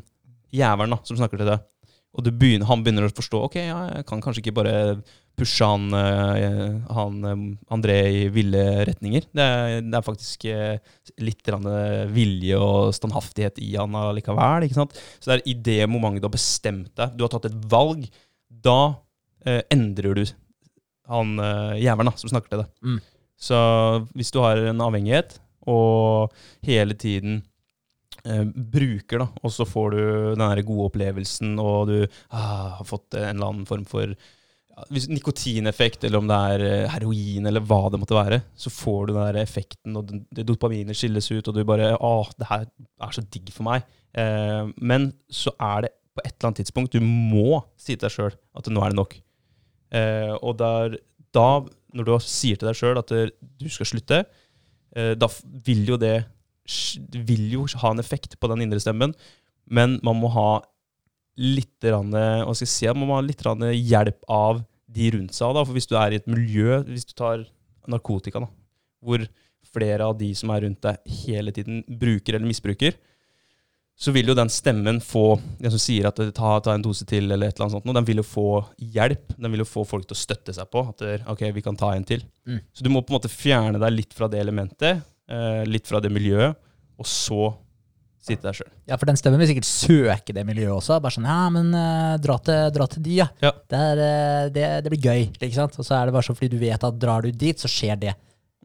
jævelen som snakker til deg. og begynner, han begynner å forstå ok, ja, jeg kan kanskje ikke bare pushe han, eh, han eh, André i ville retninger. Det er, det er faktisk eh, litt vilje og standhaftighet i han allikevel. ikke sant? Så det er i det momentet du har bestemt deg, du har tatt et valg, da eh, endrer du han uh, jævelen da, som snakker til deg. Mm. Så hvis du har en avhengighet, og hele tiden eh, bruker, da, og så får du den der gode opplevelsen, og du ah, har fått en eller annen form for ja, hvis nikotineffekt, eller om det er eh, heroin, eller hva det måtte være, så får du den der effekten, og det dopaminet skilles ut, og du bare Å, det her er så digg for meg. Eh, men så er det på et eller annet tidspunkt Du må si til deg sjøl at nå er det nok. Eh, og der, da, når du sier til deg sjøl at du skal slutte, eh, da vil jo det det vil jo ha en effekt på den indre stemmen, men man må ha litt rann, hva skal jeg si, man må ha litt rann hjelp av de rundt seg. Da. For hvis du er i et miljø, hvis du tar narkotika, da, hvor flere av de som er rundt deg hele tiden bruker eller misbruker, så vil jo den stemmen få Den som sier at ta, ta en dose til, eller et eller annet sånt, den vil jo få hjelp. Den vil jo få folk til å støtte seg på. At ok, vi kan ta en til. Mm. Så du må på en måte fjerne deg litt fra det elementet, eh, litt fra det miljøet, og så sitte der sjøl. Ja, for den stemmen vil sikkert søke det miljøet også. Bare sånn, ja, men uh, dra, til, dra til de, ja. Ja. Det, er, eh, det, det blir gøy, ikke sant? Og så er det bare sånn fordi du vet at drar du dit, så skjer det.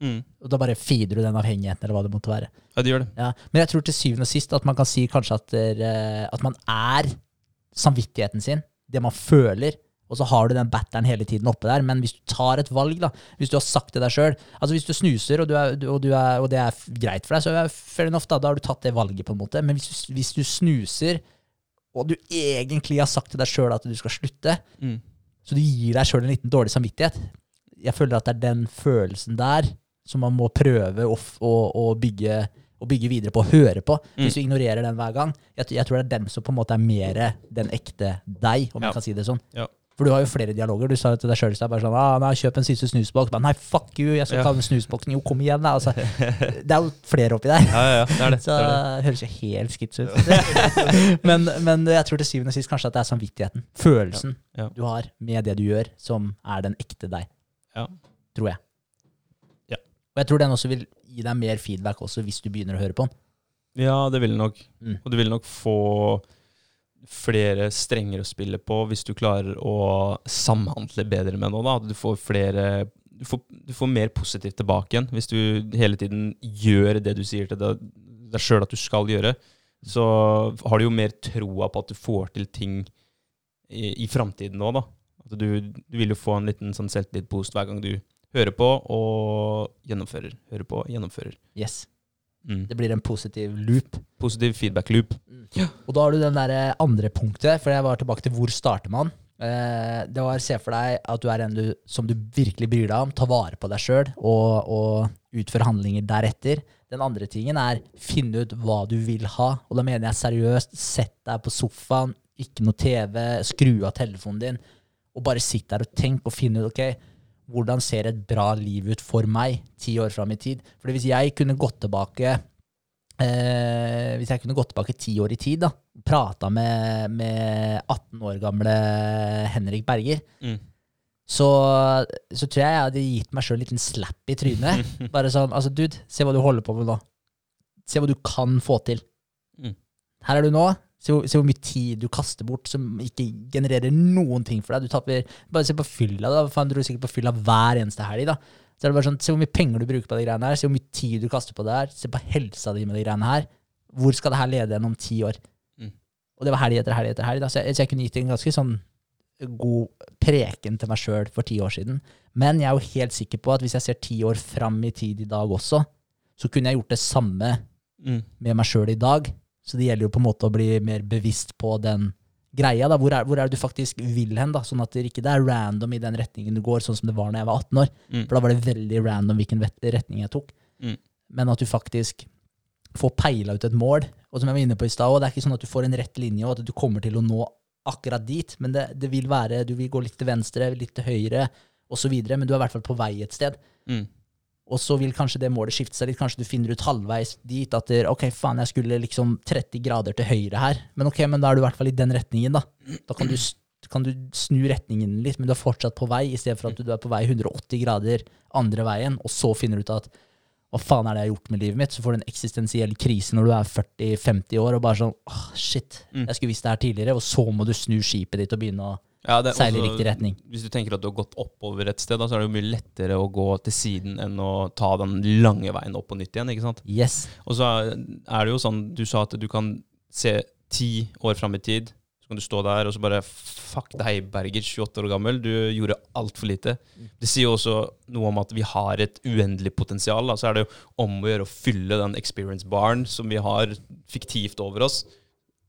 Mm. Og da bare feeder du den avhengigheten, eller hva det måtte være. Ja, det gjør det. Ja. Men jeg tror til syvende og sist at man kan si kanskje at, der, at man er samvittigheten sin, det man føler, og så har du den batteren hele tiden oppe der. Men hvis du tar et valg, da, hvis du har sagt det deg sjøl Altså hvis du snuser, og, du er, og, du er, og det er greit for deg, så er fair enough, da, da har du tatt det valget, på en måte. Men hvis du, hvis du snuser, og du egentlig har sagt til deg sjøl at du skal slutte, Mm. så du gir deg sjøl en liten dårlig samvittighet. Jeg føler at det er den følelsen der som man må prøve å, å, å, bygge, å bygge videre på, høre på. Hvis du ignorerer den hver gang. Jeg, jeg tror det er den som på en måte er mer den ekte deg, om Ja. jeg kan si det sånn. Ja. For du har jo flere dialoger. Du sa jo til deg sjøl bare sånn ah, 'Nei, kjøp en siste snusboks.' 'Nei, fuck you, jeg skal Ja. ta den snusboksen.' Jo, kom igjen, da. Altså, det er jo flere oppi der. Ja, ja, ja, det er det. <laughs> Så det, er det. høres jo helt skits ut. <laughs> men, men jeg tror til syvende og sist kanskje at det er samvittigheten, følelsen Ja, ja. du har med det du gjør, som er den ekte deg. Ja. Tror jeg. Og jeg tror den også vil gi deg mer feedback også hvis du begynner å høre på den. Ja, det vil den nok. Mm. Og du vil nok få flere strenger å spille på hvis du klarer å samhandle bedre med noe. Da. Du får flere du får, du får mer positivt tilbake igjen hvis du hele tiden gjør det du sier til deg, deg sjøl at du skal gjøre. Så har du jo mer troa på at du får til ting i, i framtiden òg, da. At du, du vil jo få en liten sånn selvtillit-boost hver gang du hører på og gjennomfører. Hører på, gjennomfører. Yes. Mm. Det blir en positiv loop. Positiv feedback-loop. Og da har du den der andre punktet, for jeg var tilbake til hvor starter man. Eh, det var se for deg at du er en du, som du virkelig bryr deg om, ta vare på deg sjøl og, og utføre handlinger deretter. Den andre tingen er finne ut hva du vil ha, og da mener jeg seriøst, sett deg på sofaen, ikke noe TV, skru av telefonen din, og bare sitt der og tenk og finne ut, ok, hvordan ser et bra liv ut for meg ti år fram i tid? Fordi hvis jeg kunne gått tilbake Eh, hvis jeg kunne gått tilbake ti år i tid, da, prata med, med 18 år gamle Henrik Berger, Mm. så, så tror jeg jeg hadde gitt meg sjøl en liten slap i trynet. <laughs> Bare sånn Altså, dude, se hva du holder på med nå. Se hva du kan få til. Mm. Her er du nå. Se hvor, se hvor mye tid du kaster bort som ikke genererer noen ting for deg. Du tapper, Bare se på fylla. da, Faen, du er sikkert på fylla hver eneste helg. da. Så er det bare sånn, Se hvor mye penger du bruker på de greiene her, se hvor mye tid du kaster på det her. Se på helsa di med de greiene her. Hvor skal det her lede gjennom ti år? Mm. Og det var helg etter helg etter helg. da, Så jeg, så jeg kunne gitt en ganske sånn god preken til meg sjøl for ti år siden. Men jeg er jo helt sikker på at hvis jeg ser ti år fram i tid i dag også, så kunne jeg gjort det samme Mm. med meg sjøl i dag. Så det gjelder jo på en måte å bli mer bevisst på den greia. da, Hvor er, hvor er det du faktisk vil hen? da, Sånn at det ikke er random i den retningen du går, sånn som det var da jeg var 18 år. Mm. For da var det veldig random hvilken retning jeg tok. Mm. Men at du faktisk får peila ut et mål. Og som jeg var inne på i stad, det er ikke sånn at du får en rett linje, og at du kommer til å nå akkurat dit. Men det, det vil være, du vil gå litt til venstre, litt til høyre, osv. Men du er i hvert fall på vei et sted. Mm. Og så vil kanskje det målet skifte seg litt. Kanskje du finner ut halvveis dit at ok, faen, jeg skulle liksom 30 grader til høyre her. Men ok, men da er du i hvert fall i den retningen, da. Da kan du, kan du snu retningen litt, men du er fortsatt på vei, i stedet for at du er på vei 180 grader andre veien, og så finner du ut at hva faen er det jeg har gjort med livet mitt? Så får du en eksistensiell krise når du er 40-50 år, og bare sånn åh, shit, Mm. jeg skulle visst det her tidligere, og så må du snu skipet ditt og begynne å Ja, det er seile i riktig retning. Hvis du tenker at du har gått oppover et sted, da, så er det jo mye lettere å gå til siden enn å ta den lange veien opp på nytt igjen. ikke sant? Yes. Og så er det jo sånn, du sa at du kan se ti år fram i tid. Så kan du stå der og så bare Fuck deg, Berger, 28 år gammel. Du gjorde altfor lite. Det sier jo også noe om at vi har et uendelig potensial. Da. Så er det jo om å gjøre å fylle den experience baren som vi har fiktivt over oss,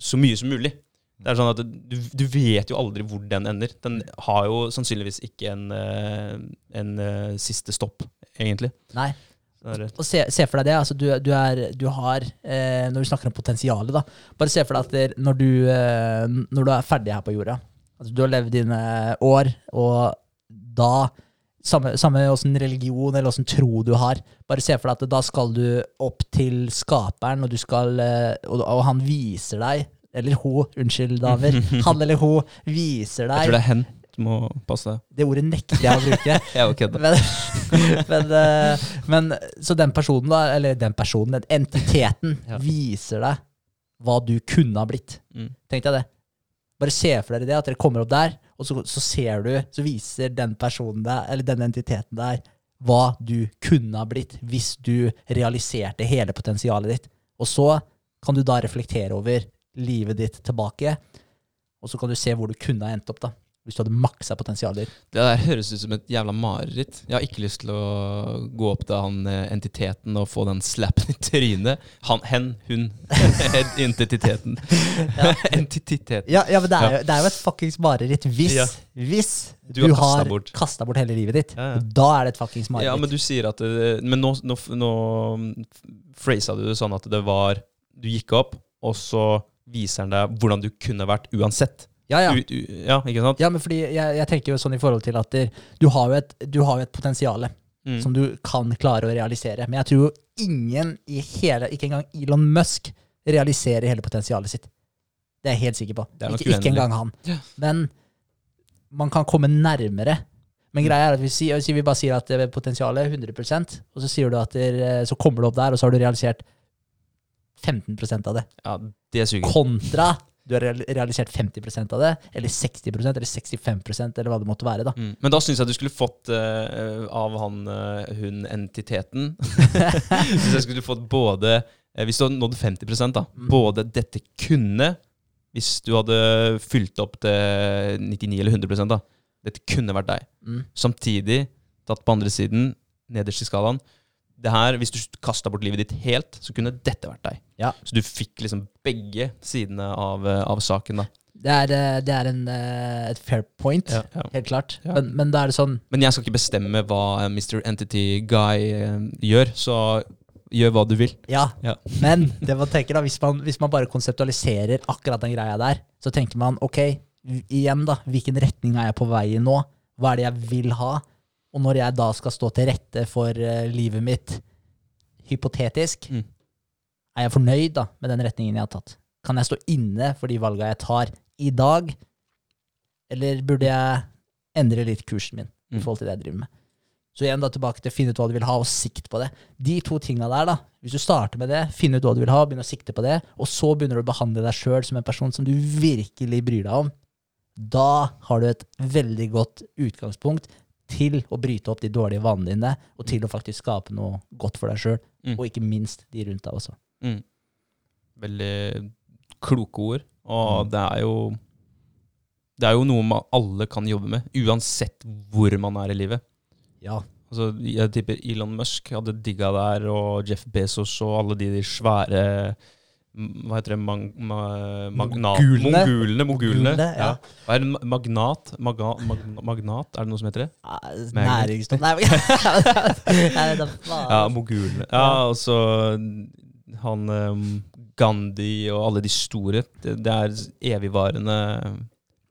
så mye som mulig. Det er sånn at du, du vet jo aldri hvor den ender. Den har jo sannsynligvis ikke en, eh, en eh, siste stopp, egentlig. Nei. Og se, se for deg det. Altså, du, du, er, du har eh, Når vi snakker om potensialet, da. Bare se for deg at når du, eh, når du er ferdig her på jorda altså, Du har levd dine år, og da Samme, samme åssen religion eller åssen tro du har. Bare se for deg at da skal du opp til skaperen, og du skal eh, Og, og han viser deg Eller hun, unnskyld, damer. <laughs> Han eller hun viser deg jeg tror det er hen. Du må passe deg. Det ordet nekter jeg å bruke. <laughs> Jeg kødda. Men, <laughs> men, eh, men så den personen, da, eller den personen, den entiteten, Ja. viser deg hva du kunne ha blitt. Mm. Tenkte jeg det. Bare se for dere det, at dere kommer opp der, og så, så ser du, så viser den personen deg, eller den entiteten der, hva du kunne ha blitt hvis du realiserte hele potensialet ditt. Og så kan du da reflektere over livet ditt tilbake, og så kan du se hvor du kunne ha endt opp, da. Hvis du hadde maksa potensialet ditt. Det der høres ut som et jævla mareritt. Jeg har ikke lyst til å gå opp til han eh, entiteten og få den slappen i trynet. Han, hen, hun. <laughs> Entiteten. <laughs> <laughs> Entiteten. Ja, ja men det er, jo, det er jo et fuckings mareritt hvis, Ja. hvis Du du, har har bort. kasta bort hele livet ditt. Ja, ja. Da er det et fuckings mareritt. Ja, men du sier at det, Men nå, nå, nå phrasa du det sånn at det var Du gikk opp, og så viser han deg hvordan du kunne vært uansett. ja, ja. U, u, ja, ikke sant? ja, men fordi jeg, jeg tenker jo sånn i forhold til at du har jo et, du har jo et potensial Mm. som du kan klare å realisere. Men jeg tror jo ingen i hele, ikke engang Elon Musk, realiserer hele potensialet sitt. Det er jeg helt sikker på. Ikke, ikke engang han. Men man kan komme nærmere. Men greia er at vi, sier, vi bare sier at potensialet er 100% og så sier du at der, så kommer du opp der, og så har du realisert 15% av det. Ja, det suger. Kontra du har realisert 50% av det, eller 60% eller 65% eller hva det måtte være. da. Mm. Men da syns jeg du skulle fått uh, av han uh, hun entiteten <laughs> Hvis jeg skulle fått både uh, Hvis du hadde nådd 50 da Mm. Både dette kunne Hvis du hadde fylt opp til 99 eller 100 da Dette kunne vært deg. Mm. Samtidig, tatt på andre siden, nederst i skalaen det her, Hvis du kasta bort livet ditt helt, så kunne dette vært deg. Ja. Så du fikk liksom begge sidene av, eh, av saken. da Det er, eh, det er en, eh, et fair point, Ja, ja. helt klart. Ja. Men, men da er det sånn Men jeg skal ikke bestemme hva Mr. Entity Guy gjør, så gjør hva du vil. Ja, Ja. men det man tenker da, hvis man, hvis man bare konseptualiserer akkurat den greia der, så tenker man ok, igjen da, hvilken retning er jeg på vei i nå? Hva er det jeg vil ha? Og når jeg da skal stå til rette for eh, livet mitt, hypotetisk, Mm. er jeg fornøyd da med den retningen jeg har tatt? Kan jeg stå inne for de valga jeg tar i dag? Eller burde jeg endre litt kursen min i Mm. forhold til det jeg driver med? Så igjen da tilbake til å finne ut hva du vil ha, og sikt på det. De to tinga der, da. Hvis du starter med det, finne ut hva du vil ha, begynne å sikte på det, og så begynner du å behandle deg sjøl som en person som du virkelig bryr deg om, da har du et veldig godt utgangspunkt til å bryte opp de dårlige vanene dine, og til å faktisk skape noe godt for deg sjøl, Mm. og ikke minst de rundt deg også. Mm. Veldig kloke ord. Og Mm. det er jo Det er jo noe man alle kan jobbe med, uansett hvor man er i livet. Ja. Altså, jeg tipper Elon Musk hadde digga der, og Jeff Bezos og alle de, de svære Hva heter det? Mang, ma, magnat, Mogulene. Mogulene. mogulene. Mogulene, ja. Hva er det? Magnat? Maga, mag, magnat? Er det noe som heter det? Næringsstoff Nei. <laughs> Ja, mogulene. Ja, altså han um, Gandhi og alle de store. Det, det er evigvarende,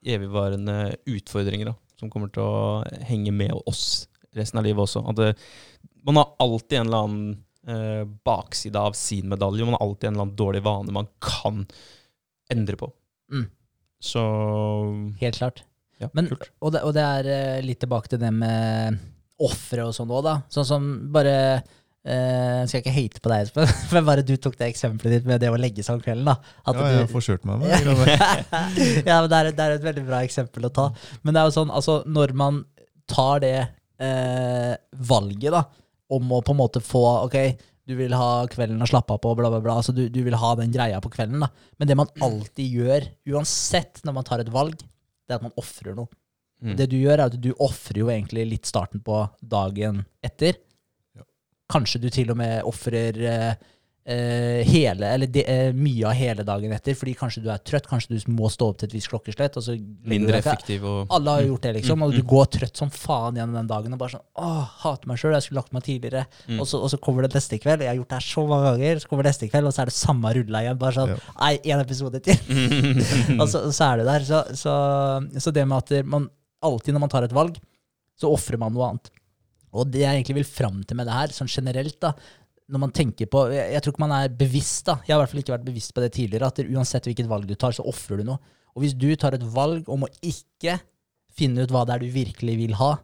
evigvarende utfordringer da, som kommer til å henge med oss resten av livet også. At det, Man har alltid en eller annen eh, bakside av sin medalje. Man har alltid en eller annen dårlig vane man kan endre på. Mm. Så Helt klart. ja, Men, kult. og, det, og det er eh, litt tilbake til det med ofre og sånn òg, da. Sånn som bare Uh, Skal jeg ikke hate på deg, <laughs> Espen, men bare du tok det eksempelet ditt med det å legge seg om kvelden. da. At Ja, jeg har forsøkt meg med <laughs> ja, men det er, det er et veldig bra eksempel å ta. Men det er jo sånn, altså, når man tar det uh, valget da, om å på en måte få Ok, du vil ha kvelden å slappe av på, bla, bla, bla. Altså, du, du vil ha den greia på kvelden. da. Men det man alltid gjør, uansett når man tar et valg, det er at man ofrer noe. Mm. Det du gjør, er at du ofrer jo egentlig litt starten på dagen etter. Ja. Kanskje du til og med ofrer eh, eh, hele, eller de, eh, mye av hele dagen etter, fordi kanskje du er trøtt, kanskje du må stå opp til et visst klokkeslett. Mindre effektiv og Alle har gjort det, liksom. Mm, Og du mm. går trøtt som faen gjennom den dagen og bare sånn Åh, hater meg sjøl, jeg skulle lagt meg tidligere. Mm. Og, så, og så kommer det neste kveld, jeg har gjort det her så mange ganger, så kommer det neste kveld, og så er det samme rulla igjen. Bare sånn. Nei, én episode til. <laughs> og så, så er du der. Så, så, så det med at man alltid når man tar et valg, så ofrer man noe annet. Og det jeg egentlig vil fram til med det her, sånn generelt, da, når man tenker på Jeg, jeg tror ikke man er bevisst, da. Jeg har i hvert fall ikke vært bevisst på det tidligere, at uansett hvilket valg du tar, så ofrer du noe. Og hvis du tar et valg om å ikke finne ut hva det er du virkelig vil ha,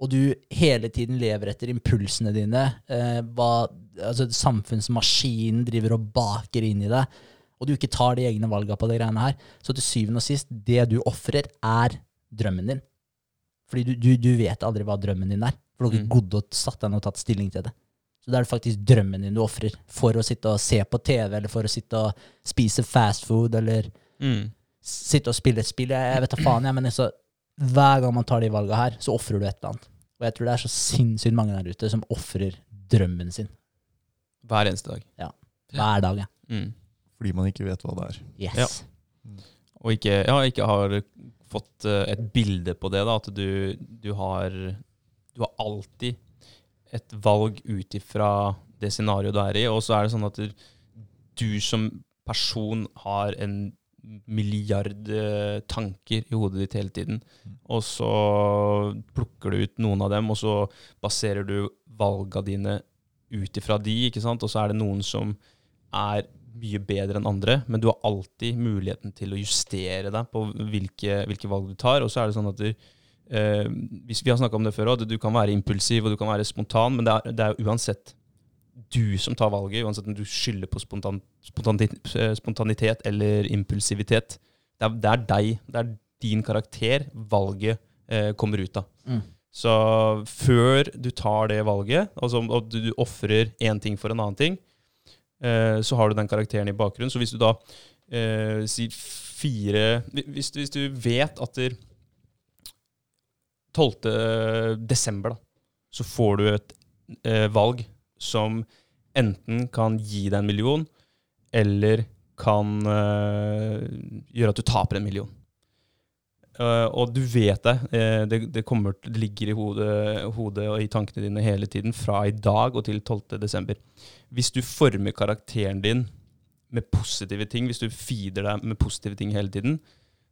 og du hele tiden lever etter impulsene dine, eh, hva altså, samfunnsmaskinen driver og baker inn i deg, og du ikke tar de egne valgene på de greiene her, så til syvende og sist, det du ofrer, er drømmen din. Fordi du, du, du vet aldri hva drømmen din er, for du har ikke Mm. gått og satt deg ned og tatt stilling til det. Så da er det faktisk drømmen din du ofrer for å sitte og se på TV, eller for å sitte og spise fast food, eller mm. sitte og spille et spill. Jeg, jeg vet da faen, jeg, men så, hver gang man tar de valgene her, så ofrer du et eller annet. Og jeg tror det er så sinnssykt mange der ute som ofrer drømmen sin Hver eneste dag. Ja. hver dag. Ja. Mm. Fordi man ikke vet hva det er. Yes. Ja. Og ikke, ja, ikke har fått eh, et bilde på det, da. At du, du har Du har alltid et valg ut ifra det scenarioet du er i, og så er det sånn at du, som person har en milliard eh, tanker i hodet ditt hele tiden. Og så plukker du ut noen av dem, og så baserer du valga dine ut ifra de, ikke sant? Og så er det noen som er mye bedre enn andre, men du har alltid muligheten til å justere deg på hvilke, hvilke valg du tar. Og så er det sånn at du, eh, hvis Vi har snakka om det før òg, du kan være impulsiv og du kan være spontan, men det er, det er uansett du som tar valget, uansett om du skylder på spontan, spontanitet, eh, spontanitet eller impulsivitet. Det er, det er deg, det er din karakter valget eh, kommer ut av. Mm. Så før du tar det valget, altså og du, du ofrer én ting for en annen ting, eh, så har du den karakteren i bakgrunnen. Så hvis du da eh, sier fire hvis, hvis du vet at der 12. desember, da, så får du et eh, valg som enten kan gi deg en million, eller kan eh, gjøre at du taper en million. Uh, og du vet det. eh, det, det, kommer, det ligger i hodet, hodet og i tankene dine hele tiden, fra i dag og til 12. desember. Hvis du former karakteren din med positive ting, hvis du feeder deg med positive ting hele tiden,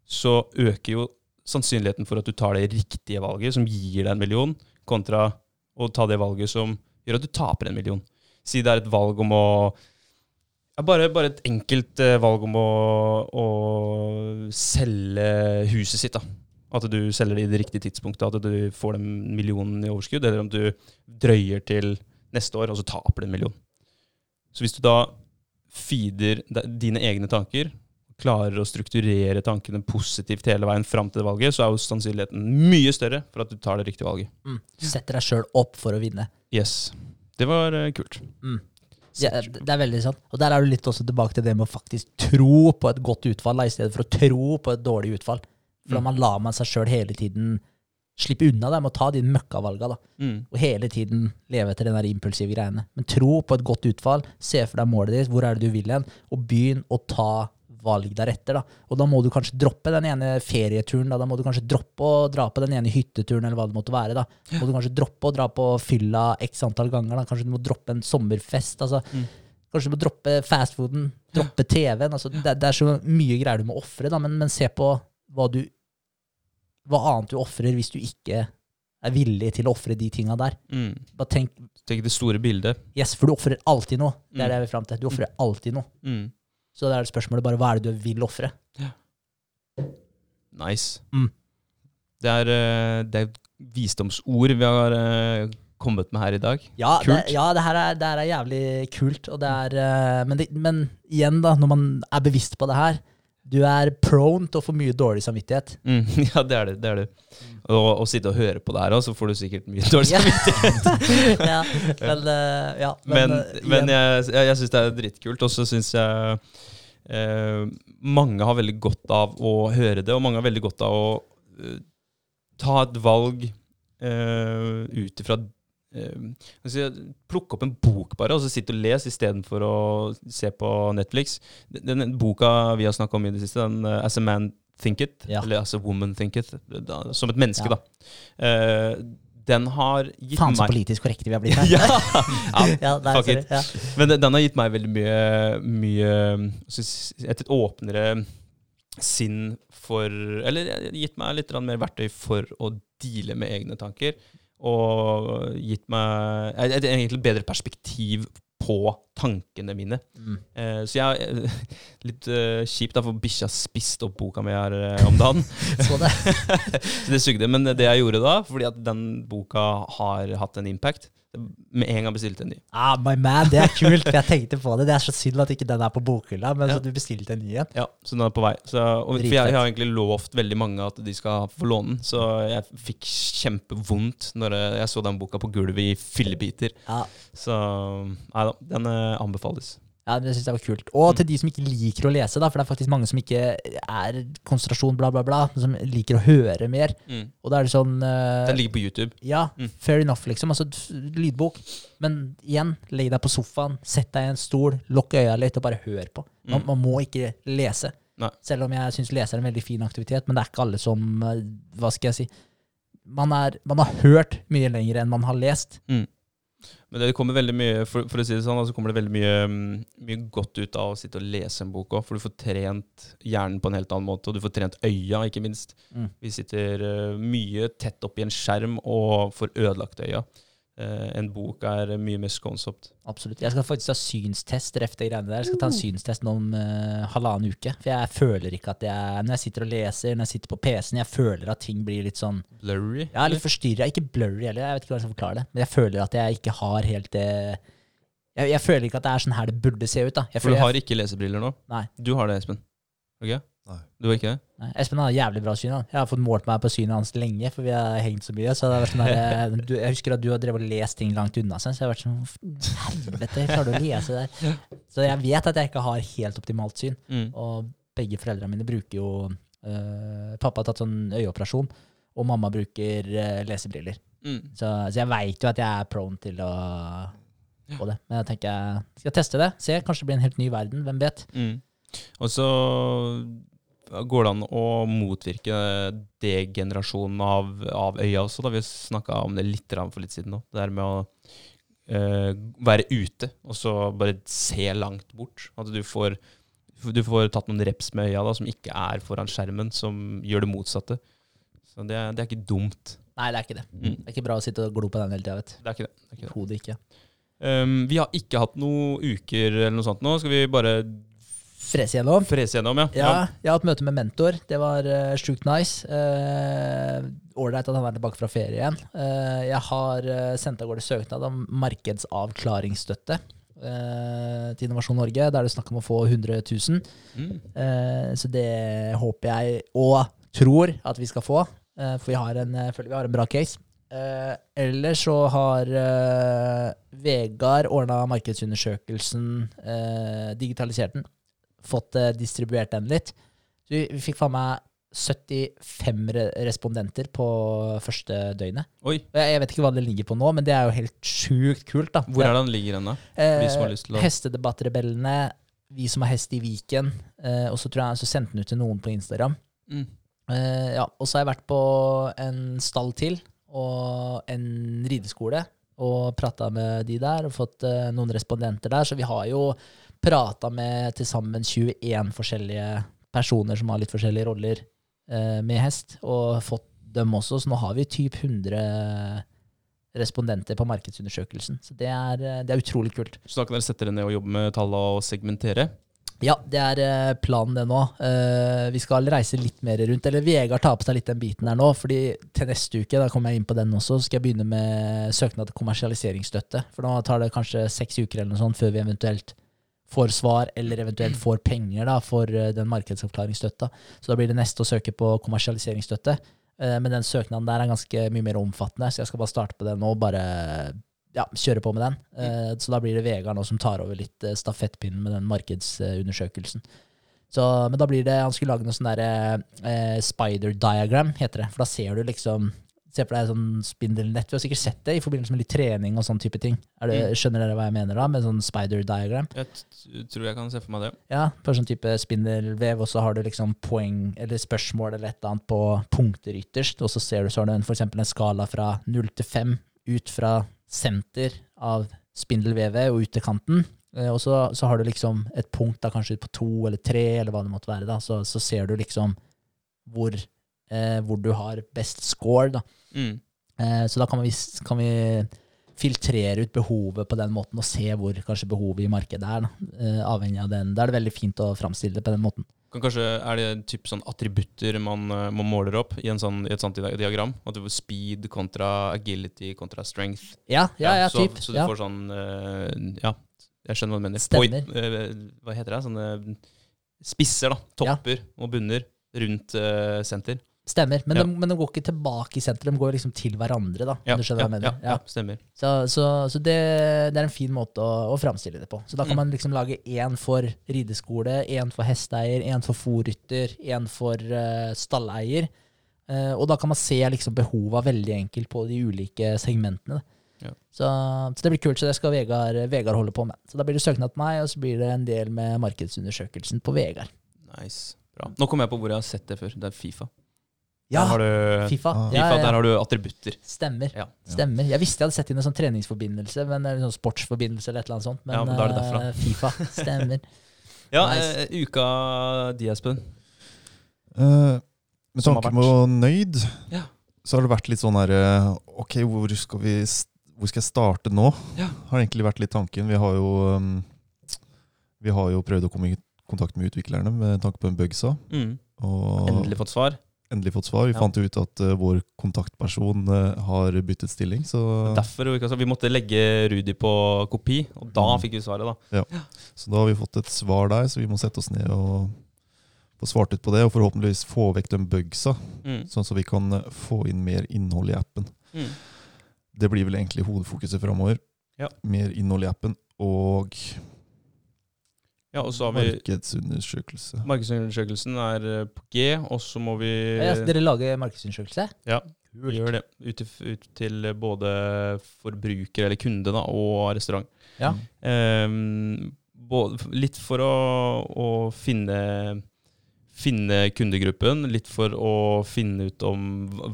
så øker jo sannsynligheten for at du tar det riktige valget, som gir deg en million, kontra å ta det valget som gjør at du taper en million. Si det er et valg om å bare, bare et enkelt eh, valg om å, å selge huset sitt. da. At du selger det i det riktige tidspunktet, at du får den millionen i overskudd. Eller om du drøyer til neste år, og så taper du en million. Så hvis du da feeder dine egne tanker, klarer å strukturere tankene positivt hele veien fram til det valget, så er jo sannsynligheten mye større for at du tar det riktige valget. Mm. Setter deg sjøl opp for å vinne. Yes. Det var uh, kult. Ja, det er veldig sant. Og der er du litt også tilbake til det med å faktisk tro på et godt utfall, da, i stedet for å tro på et dårlig utfall. For da Mm. man lar man seg sjøl hele tiden slippe unna det med å ta de møkkavalga. da. Mm. Og hele tiden leve etter den der impulsive greiene. Men tro på et godt utfall, se for deg målet ditt, hvor er det du vil hen, og begynn å ta valg deretter. da. Og da må du kanskje droppe den ene ferieturen, da, da må du kanskje droppe å dra på den ene hytteturen, eller hva det måtte være. da. Må du kanskje droppe å dra på fylla x antall ganger, da. kanskje du må droppe en sommerfest. altså. Mm. Kanskje du må droppe fastfooden, droppe TV-en. altså det, det er så mye greier du må ofre, men, men se på hva du hva annet du ofrer hvis du ikke er villig til å ofre de tinga der. Mm. Bare tenk, Tenk det store bildet. yes, For du ofrer alltid noe. Det er Mm. det jeg vil fram til. Du ofrer alltid noe. Mm. Så da er det spørsmålet bare hva er det du vil ofre? Nice. Mm. Det, er, eh, det er visdomsord vi har eh, kommet med her i dag. Ja, det, ja, det her er, det her er jævlig kult. Er, eh, men, men igjen, da, når man er bevisst på det her Du er prone til å få mye dårlig samvittighet. Mm. <laughs> Ja, det er det. det, er det. Og, og sitte og høre på det her så får du sikkert mye dårlig samvittighet. <laughs> ja, men, eh, ja, Men, men, men jeg, jeg, jeg syns det er dritkult, og så syns jeg eh, mange har veldig godt av å høre det, og mange har veldig godt av å uh, ta et valg uh, ut ifra eh, Plukke opp en bok bare, og så sitte og lese istedenfor å se på Netflix. Den, den boka vi har snakka om i det siste, den uh, As a Man Thinketh, Ja. eller As a Woman Thinketh, da, som et menneske, Ja. da. Eh, den har gitt Faen så politisk korrekte vi har blitt her. <laughs> <laughs> ja, ja, nei, sorry. Ja. Men den- den har gitt meg veldig mye, mye Et litt åpnere sinn for Eller gitt meg litt mer verktøy for å deale med egne tanker. Og gitt meg et, egentlig bedre perspektiv på tankene mine. Mm. Eh, så jeg <laughs> Litt uh, kjipt, da, for bikkja spiste opp boka mi her eh, om dagen. <laughs> Så det. <laughs> så det sugde. Men det jeg gjorde da, fordi at den boka har hatt en impact Med en gang bestilte en ny. Ah, my man, det er kult. for Jeg tenkte på det. Det er så synd at ikke den er på bokhylla, men Ja. så du bestilte en ny en. Ja, så den er på vei. Så, og, for jeg, jeg har egentlig lovt veldig mange at de skal få låne den, så jeg fikk kjempevondt når jeg, så den boka på gulvet i fillebiter. Ja, Så nei da, den eh, anbefales. Ja det syns jeg var kult. Og til de som ikke liker å lese, da, for det er faktisk mange som ikke er konsentrasjon, bla, bla, bla, men som liker å høre mer. Mm. Og da er det sånn uh, Den ligger på YouTube. Ja, Mm. fair enough, liksom. Altså, lydbok. Men igjen, legg deg på sofaen, sett deg i en stol, lukk øya litt og bare hør på. Man, Mm. man må ikke lese. Nei. Selv om jeg syns lese er en veldig fin aktivitet, men det er ikke alle som eh, Hva skal jeg si? Man, er, man har hørt mye lenger enn man har lest. Men det kommer veldig mye for, for å si det sånn, så kommer det veldig mye, mm, mye godt ut av å sitte og lese en bok òg. For du får trent hjernen på en helt annen måte, og du får trent øya, ikke minst. Mm. Vi sitter eh, mye tett oppi en skjerm og får ødelagt øya. Eh, en bok er mye mer skånsomt. Absolutt. Jeg skal faktisk ta synstest ref det greiene der. Jeg skal ta en synstest nå om uh, halvannen uke. For jeg føler ikke at jeg Når jeg sitter og leser, når jeg sitter på PC-en, jeg føler at ting blir litt sånn Blurry? Er litt forstyrra. Ikke blurry heller, jeg vet ikke hva jeg skal forklare det. Men jeg føler at jeg ikke har helt det Jeg, jeg føler ikke at det er sånn her det burde se ut. da. Jeg For du har ikke lesebriller nå? Nei. Du har det, Espen. Ok? Nei. Du er ikke det? Nei, Espen har jævlig bra syn. da. Jeg har fått målt meg på synet hans lenge, for vi har hengt så mye. Så det har vært sånn der, <laughs> du, Jeg husker at du har drevet og lest ting langt unna, seg, så jeg har vært sånn Helvete, klarer du å lese det? <laughs> Så jeg vet at jeg ikke har helt optimalt syn. Mm. Og begge foreldrene mine bruker jo øh, Pappa har tatt sånn øyeoperasjon, og mamma bruker øh, lesebriller. Mm. Så, så jeg veit jo at jeg er prone til å få det. Men jeg tenker jeg skal teste det. Se, kanskje det blir en helt ny verden. Hvem vet? Mm. Og så går det an å motvirke degenerasjonen av, av øya også. Da. Vi snakka om det litt for litt siden nå. Det der med å uh, være ute og så bare se langt bort. At du får, du får tatt noen reps med øya da, som ikke er foran skjermen, som gjør det motsatte. Så det, det er ikke dumt. Nei, det er ikke det. Mm. Det er ikke bra å sitte og glo på den hele tida. Det er ikke det. det, er ikke det. Hodet ikke. Um, vi har ikke hatt noen uker eller noe sånt nå. Skal vi bare Frese gjennom. frese gjennom, ja? Ja, jeg har hatt møte med mentor. Det var uh, sjukt nice. Ålreit uh, at han er tilbake fra ferie igjen. Uh, jeg har uh, sendt av gårde søknad om markedsavklaringsstøtte eh, til Innovasjon Norge. Da er det snakk om å få 100 000. Mm. Eh, så det håper jeg og tror at vi skal få, eh, for vi har en, føler vi har en bra case. Uh, ellers så har eh, Vegard ordna markedsundersøkelsen, eh, digitalisert den, fått eh, distribuert den litt. Så vi, fikk faen meg 75 re respondenter på første døgnet. Oi, Jeg, vet ikke hva det ligger på nå, men det er jo helt sjukt kult. da. hvor er det den ligger hen, da? Eh, Hestedebattrebellene, vi som har hest i Viken, eh, og så tror jeg så sendte den ut til noen på Instagram. Mm. Eh, ja, og så har jeg vært på en stall til og en rideskole og prata med de der og fått eh, noen respondenter der. Så vi har jo prata med til sammen 21 forskjellige personer som har litt forskjellige roller eh, med hest, og fått dem også, så nå har vi typ 100 respondenter på markedsundersøkelsen. Så det er, eh, det er utrolig kult. Så da kan dere sette dere ned og jobbe med tallene og segmentere? Ja, det er eh, planen det nå. Eh, vi skal reise litt mer rundt. Eller Vegard tar på seg litt den biten her nå. fordi til neste uke, da kommer jeg inn på den også, skal jeg begynne med søknad til kommersialiseringsstøtte. For nå tar det kanskje seks uker eller noe sånt før vi eventuelt får svar, eller eventuelt får penger da, for eh, den markedsoppklaringsstøtta. Så da blir det neste å søke på kommersialiseringsstøtte. Eh, Men den søknaden der er ganske mye mer omfattende, så jeg skal bare starte på den nå. Bare ja, kjøre på med den. Eh, Så da blir det Vegard nå som tar over litt stafettpinnen med den markedsundersøkelsen. Så, men da blir det Han skulle lage noe sånn derre eh, spider diagram, heter det. For da ser du liksom Se for deg sånn spindelnett. Du har sikkert sett det i forbindelse med litt trening og sånn type ting. Er det, skjønner dere hva jeg mener da, med sånn spider diagram? Jeg tror jeg kan se for meg det. Ja, på sånn type spindelvev, og så har du liksom poeng eller spørsmål eller et eller annet på punkter ytterst, og så ser du så har du en, for eksempel en skala fra 0 til 5 ut fra senter av spindelvevet og ut til kanten. Eh, Og så, så har du liksom et punkt da kanskje på to eller tre, eller hva det måtte være, da, så, så ser du liksom hvor, eh, hvor du har best score, da. Mm. Eh, så da kan vi, kan vi filtrere ut behovet på den måten, og se hvor kanskje behovet i markedet er. Da. Eh, avhengig av den. Da er det veldig fint å framstille det på den måten. Kan kanskje, er det typ sånn attributter man, eh, man måler opp i, en sånn, i et sånt diagram? At du får speed kontra agility kontra strength. Ja, ja, ja, så, typ. så du ja. får sånn uh, Ja, jeg skjønner hva du mener. Stemmer. Point, uh, hva heter det? Sånne spisser, da. Topper og bunner rundt uh, senter. Stemmer. Men, Ja. de, men de går ikke tilbake i senteret, de går liksom til hverandre, da. Ja, om du skjønner ja, ja, stemmer. Så, så, så det, det er en fin måte å, å framstille det på. Så da kan Mm. man liksom lage én for rideskole, én for hesteeier, én for fòrrytter, én for uh, stalleier. Uh, og da kan man se liksom behova veldig enkelt på de ulike segmentene. Ja. Så, så det blir kult, så det skal Vegard, Vegard holde på med. Så da blir det søknad til meg, og så blir det en del med markedsundersøkelsen på Vegard. Nice. Bra. Nå kommer jeg på hvor jeg har sett det før. Det er Fifa. Ja, der har du, Fifa. Ah. FIFA, ja, ja. Der har du attributter. Stemmer. Ja. Stemmer. Jeg visste jeg hadde sett inn en sånn treningsforbindelse, men, eller sånn sportsforbindelse eller et eller annet sånt. Men, Ja, men da er det derfra. eh, Fifa. <laughs> Stemmer. Ja, Nice. uh, uka di, Espen. Uh, med tanke på nøyd, Ja. så har det vært litt sånn her Ok, hvor skal, vi, hvor skal jeg starte nå? Ja. Har egentlig vært litt tanken. Vi har jo um, Vi har jo prøvd å komme i kontakt med utviklerne med tanke på en bugsa. Mm. Og Endelig fått svar. Endelig fått svar. Vi Ja. fant jo ut at uh, vår kontaktperson uh, har byttet stilling, så, Derfor og altså, Vi måtte legge Rudi på kopi, og da Mm. fikk vi svaret. da. så da har vi fått et svar der, så vi må sette oss ned og få svart ut på det, og forhåpentligvis få vekk den bugsa, Mm. sånn så vi kan eh, få inn mer innhold i appen. Mm. Det blir vel egentlig hovedfokuset framover. Ja. Mer innhold i appen og Ja, og så har vi markedsundersøkelse. Markedsundersøkelsen er eh, på G, og så må vi Ja, så dere lager markedsundersøkelse? Ja, vi gjør det. Ut, til- ut til både forbruker eller kunde da, og restaurant. Ja. Um, både, litt for å, å finne, finne kundegruppen, litt for å finne ut om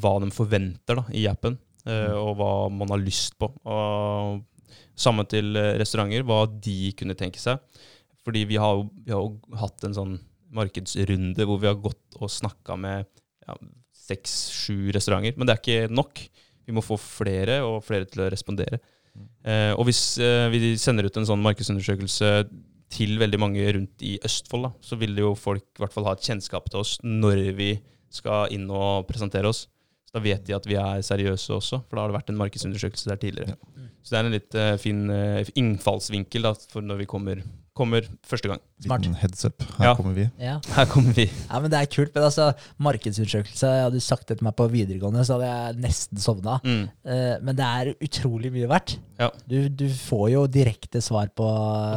hva de forventer da, i appen, eh, Mm. og hva man har lyst på. Og samme til eh, restauranter, hva de kunne tenke seg. Fordi vi har vi har jo hatt en sånn markedsrunde hvor vi har gått og snakka med seks-sju restauranter. Men det er ikke nok. Vi må få flere og flere til å respondere. Mm. Eh, og hvis eh, vi sender ut en sånn markedsundersøkelse til veldig mange rundt i Østfold, da, så vil jo folk i hvert fall ha et kjennskap til oss når vi skal inn og presentere oss. Så da vet de at vi er seriøse også, for da har det vært en markedsundersøkelse der tidligere. Mm. Så det er en litt eh, fin eh, innfallsvinkel da, for når vi kommer, kommer første gang. Smart. Liten heads up. Her Ja. kommer vi. Ja. <laughs> Her kommer vi. ja, men det er kult. Men altså, markedsundersøkelse, hadde du sagt det til meg på videregående, så hadde jeg nesten sovna. Mm. Uh, men det er utrolig mye verdt. Ja. Du, du får jo direkte svar på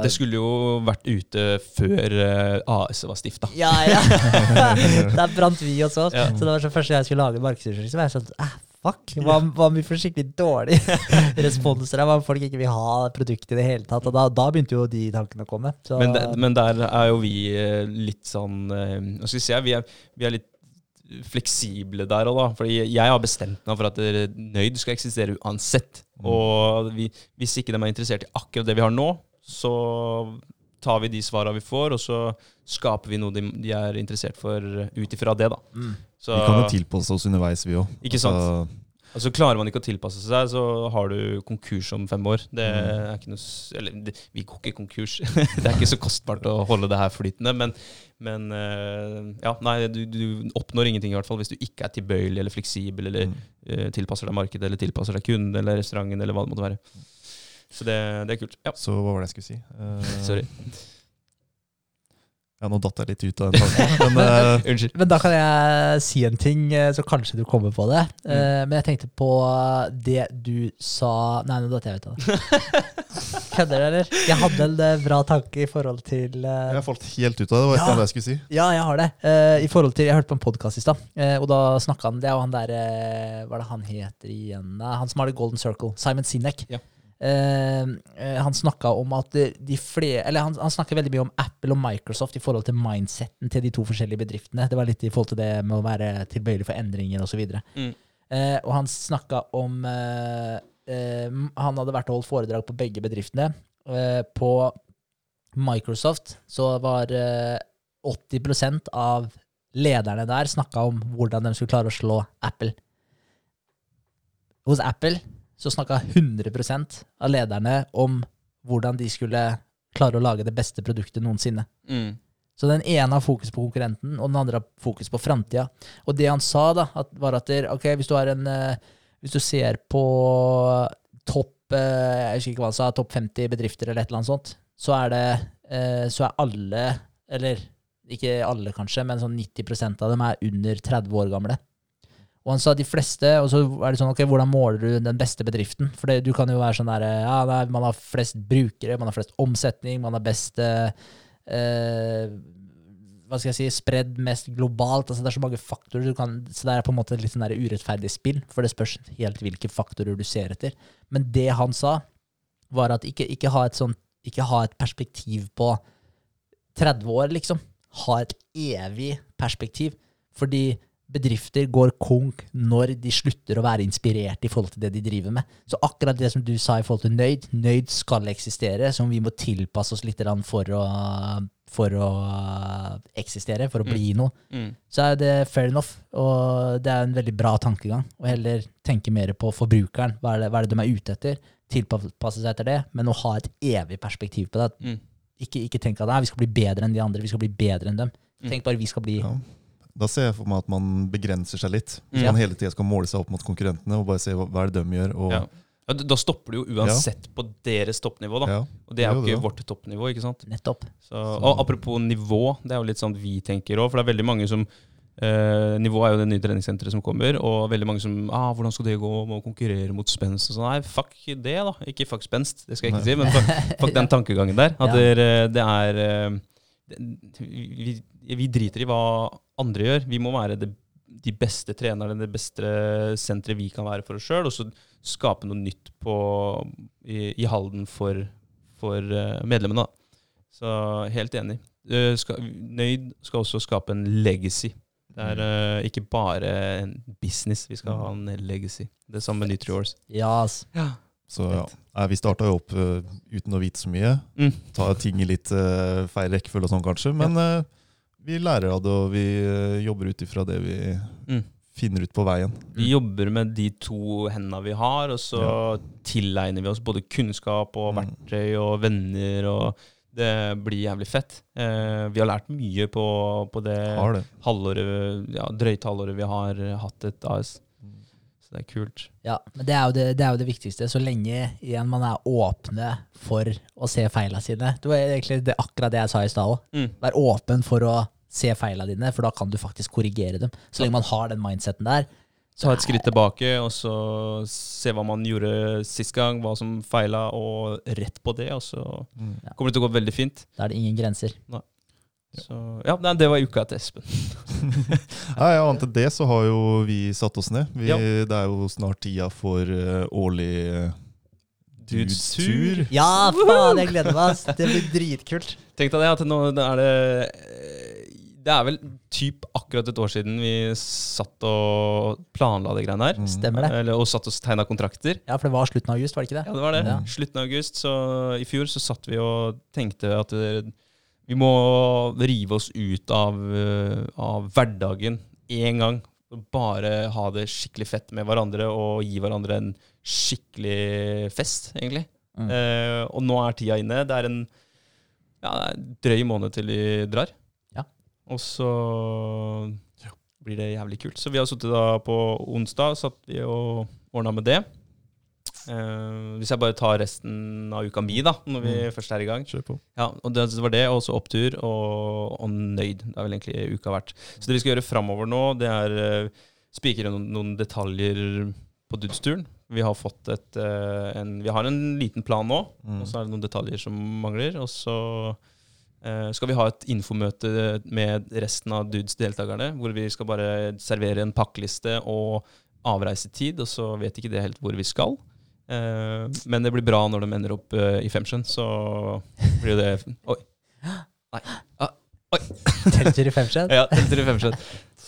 Det skulle jo vært ute før uh, AS var stifta. Ja, ja. <laughs> <laughs> Der brant vi også. Ja. Så det var så første jeg skulle lage markedsundersøkelse, var jeg sånn ah, Fuck, hva, hva om vi får skikkelig dårlig <laughs> responser? Hva om folk ikke vil ha produktet i det hele tatt? Og da, da begynte jo de tankene å komme. Så, Men, der- men der er jo vi eh, litt sånn Nå Hva skal vi si? Vi er, vi er litt fleksible der òg, da. Fordi jeg har bestemt meg for at eh, Nøyd skal eksistere uansett. Mm. Og vi, hvis ikke de er interessert i akkurat det vi har nå, så tar vi de svara vi får, og så skaper vi noe de, de er interessert for ut ifra det, da. mm. Så, Vi kan jo tilpasse oss underveis, vi òg. Ikke sant? Altså, klarer man ikke å tilpasse seg, så har du konkurs om fem år. Det Mm. er ikke noe Eller det, vi går ikke konkurs. <laughs> det er ikke så kostbart å holde det her flytende. Men, men eh, ja, nei, du, du oppnår ingenting i hvert fall hvis du ikke er tilbøyelig eller fleksibel eller Mm. uh, tilpasser deg markedet eller tilpasser deg kunden eller restauranten eller hva det måtte være. Så det, det er kult. Ja, Så hva var det jeg skulle si? Uh, sorry. Ja, nå datt jeg litt ut av den tanken. Men uh, <laughs> Unnskyld. Men da kan jeg si en ting, eh, så kanskje du kommer på det. Mm. Eh, Men jeg tenkte på det du sa Nei, nå datt jeg ut av det. <laughs> Kødder du, eller? Jeg hadde en bra tanke i forhold til uh, jeg falt helt ut av det. Det var et eller annet jeg skulle si. Ja, jeg har det. Eh, I forhold til, Jeg hørte på en podkast i stad, eh, og da snakka han Det er jo han der Hva er det han heter igjen? Han som har The Golden Circle. Simon Sinek. Ja. Eh, eh, han snakka om at de flere Eller han, han veldig mye om Apple og Microsoft i forhold til mindseten til de to forskjellige bedriftene. Det var litt i forhold til det med å være tilbøyelig for endringer osv. Mm. Uh, og han snakka om uh, uh, Han hadde vært og holdt foredrag på begge bedriftene. På Microsoft så var eh, 80% av lederne der snakka om hvordan de skulle klare å slå Apple. Hos Apple så snakka 100% av lederne om hvordan de skulle klare å lage det beste produktet noensinne. Mm. Så den ene har fokus på konkurrenten, og den andre har fokus på framtida. Og det han sa, da, at, var at der, okay, hvis du har en eh, Hvis du ser på topp eh, Jeg husker ikke hva han sa, topp 50 bedrifter eller et eller annet sånt, så er det eh, Så er alle, eller ikke alle kanskje, men sånn 90% av dem er under 30 år gamle. Og han sa de fleste, og så er det sånn, ok, hvordan måler du den beste bedriften? For det, du kan jo være sånn der, ja, man har flest brukere, man har flest omsetning, man har best eh, hva skal jeg si, spredd mest globalt. altså Det er så mange faktorer. Du kan, så det er på en måte et litt sånn der urettferdig spill, for det spørs helt hvilke faktorer du ser etter. Men det han sa, var at ikke, ikke, ha, et sånt, ikke ha et perspektiv på 30 år, liksom. Ha et evig perspektiv. Fordi bedrifter går konk når de slutter å være inspirert i forhold til det de driver med. Så akkurat det som du sa i forhold til nøyd, nøyd skal eksistere, som vi må tilpasse oss litt for å, for å eksistere, for å bli noe, Mm. så er det fair enough. Og det er en veldig bra tankegang. Og heller tenke mer på forbrukeren. Hva er det, hva er det de er ute etter? Tilpasse seg etter det, men å ha et evig perspektiv på det. Mm. Ikke, ikke tenk at vi skal bli bedre enn de andre, vi skal bli bedre enn dem. Mm. Tenk bare vi skal bli Ja. Da ser jeg for meg at man begrenser seg litt. Hvis Mm. man hele tida skal måle seg opp mot konkurrentene og bare se hva, hva er det de gjør. Og, Ja. Ja, Da stopper du jo uansett på deres toppnivå, da. Ja, Og det er jo er ikke det, vårt toppnivå, ikke sant. nettopp. Så, og apropos nivå, det er jo litt sånn vi tenker òg. For det er veldig mange som eh, Nivå er jo det nye treningssenteret som kommer, og veldig mange som ah, 'Hvordan skal det gå med å konkurrere mot spenst?' og sånn. Nei, fuck det, da. Ikke fuck spenst, det skal jeg ikke si, men fuck, fuck den tankegangen der. <laughs> At Ja. det, det er eh, det- vi, vi driter i hva andre gjør. Vi må være det, de beste trenerne, det beste senteret vi kan være for oss sjøl, og så skape noe nytt på, i, i Halden for, for eh, medlemmene. Så helt enig. Eh, skal, Nøyd skal også skape en legacy. Det er uh, ikke bare en business, vi skal ha en legacy. Det samme med Nutriors. Ja, ass. Så ja. Vi starta jo opp uh, uten å vite så mye. Mm. Ta ting i litt uh, feil rekkefølge og sånn, kanskje. Men eh, vi lærer av det, og vi eh, jobber ut ifra det vi Mm. finner ut på veien. Vi jobber med de to hendene vi har, og så tilegner vi oss både kunnskap og Mm. verktøy og venner, og det blir jævlig fett. Eh, vi har lært mye på, på det det. halvåret, ja, drøyt halvåret vi har hatt et AS. Så det er kult. Ja, men det er, jo det, det er jo det viktigste. Så lenge igjen man er åpne for å se feilene sine. Det var egentlig det, akkurat det jeg sa i stad òg. Mm. Vær åpen for å se feilene dine, for da kan du faktisk korrigere dem. Så lenge man har den mindseten der. Ta et skritt tilbake, og så se hva man gjorde sist gang, hva som feila, og rett på det. Og så Mm. kommer det til å gå veldig fint. Da er det ingen grenser. Nei. Så ja, nei, det var uka til Espen. Nei, <laughs> ja, Annet enn det så har jo vi satt oss ned. Vi, Ja. Det er jo snart tida for uh, årlig uh, Dudes dudes-tur. Ja, faen, jeg gleder meg! Det blir dritkult. Tenk deg det, at nå er det eh, Det er vel typ akkurat et år siden vi satt og planla det greiene her. Mm. Stemmer det. Eller, og satt og tegna kontrakter. Ja, for det var slutten av august, var det ikke det? Ja, det var det. Ja. Slutten av august. Så i fjor så satt vi og tenkte at eh, vi må rive oss ut av, eh, av hverdagen én gang. Bare ha det skikkelig fett med hverandre og gi hverandre en skikkelig fest, egentlig. Mm. Eh, og nå er tida inne. Det er en ja, drøy måned til vi drar. Og så blir det jævlig kult. Så vi har sittet da på onsdag satt vi og ordna med det. Uh, hvis jeg bare tar resten av uka mi, da, når vi Mm. først er i gang. Kjør på. Ja, og det var det, og så opptur og, og nøyd. Det er vel egentlig uka vært. Så det vi skal gjøre framover nå, det er uh, spikre noen, noen detaljer på Dudsturen. Vi har fått et uh, en, Vi har en liten plan nå, Mm. og så er det noen detaljer som mangler. Og så skal vi ha et infomøte med resten av Dudes deltakerne, hvor vi skal bare servere en pakkeliste og avreisetid, og så vet ikke det helt hvor vi skal. Eh, men det blir bra når de ender opp eh, i Femsjøen, så blir det Oi. Nei. Ah, <laughs> Telttur i Femsjøen. ja, etter i Femsjøen.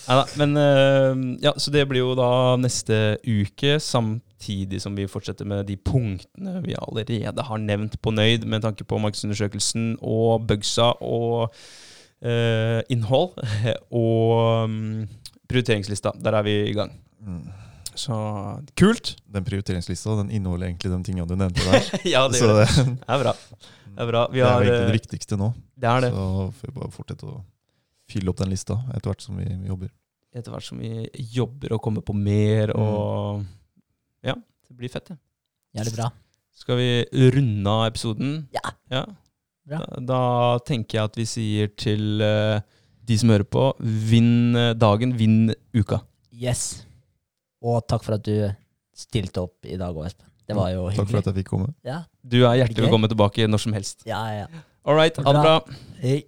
Neida, men eh, ja, så det blir jo da neste uke, samtidig som vi fortsetter med de punktene vi allerede har nevnt på Nøyd, med tanke på markedsundersøkelsen og bugsa og eh, innhold. <laughs> Og um, prioriteringslista. Der er vi i gang. Mm. Så kult! Den prioriteringslista den inneholder egentlig de tingene du nevnte der. <laughs> ja, det Så det. det, <laughs> Det er bra. Det er bra. Vi det er har, egentlig det eh, viktigste nå. det er det. Så får vi bare fortsette å fylle opp den lista etter hvert som vi, vi jobber. Etter hvert som vi jobber og kommer på mer og Ja, det blir fett, det. Jævlig bra. Skal vi runde av episoden? Ja. Bra. Da, da tenker jeg at vi sier til uh, de som hører på, vinn eh, dagen, vinn uka. Yes. Og takk for at du stilte opp i dag òg, Espen. Det var jo hyggelig. Takk for at jeg fikk komme. Ja, Du er hjertelig velkommen tilbake når som helst. ja, ja. All right, ha det Bra. bra. Hei.